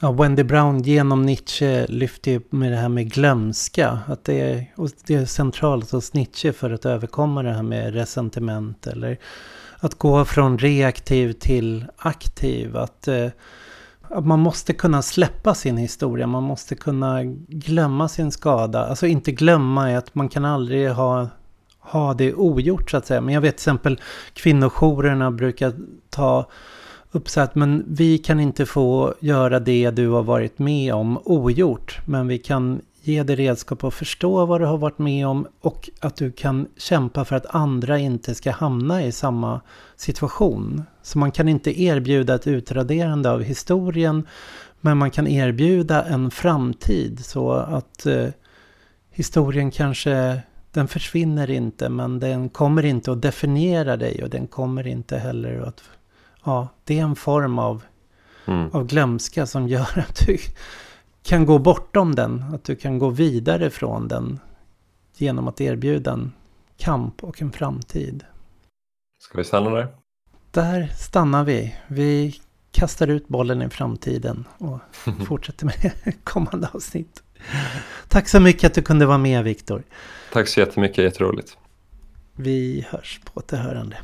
Ja, Wendy Brown genom Nietzsche lyfter ju med det här med glömska. Att det är, och det är centralt hos Nietzsche för att överkomma det här med resentiment. Eller att gå från reaktiv till aktiv. Att, eh, att man måste kunna släppa sin historia. Man måste kunna glömma sin skada. Alltså inte glömma är att man kan aldrig ha ha det ogjort så att säga. Men jag vet till exempel kvinnojourerna brukar ta upp så att men vi kan inte få göra det du har varit med om ogjort. Men vi kan ge dig redskap att förstå vad du har varit med om och att du kan kämpa för att andra inte ska hamna i samma situation. Så man kan inte erbjuda ett utraderande av historien, men man kan erbjuda en framtid så att eh, historien kanske, den försvinner inte, men den kommer inte att definiera dig och den kommer inte heller att ja, det är en form av, mm. av glömska som gör att du kan gå bortom den. Att du kan gå vidare från den genom att erbjuda en kamp och en framtid. Ska vi stanna där? Där stannar vi. Vi kastar ut bollen i framtiden och fortsätter med kommande avsnitt. Tack så mycket att du kunde vara med Viktor. Tack så jättemycket, jätteroligt. Vi hörs på återhörande.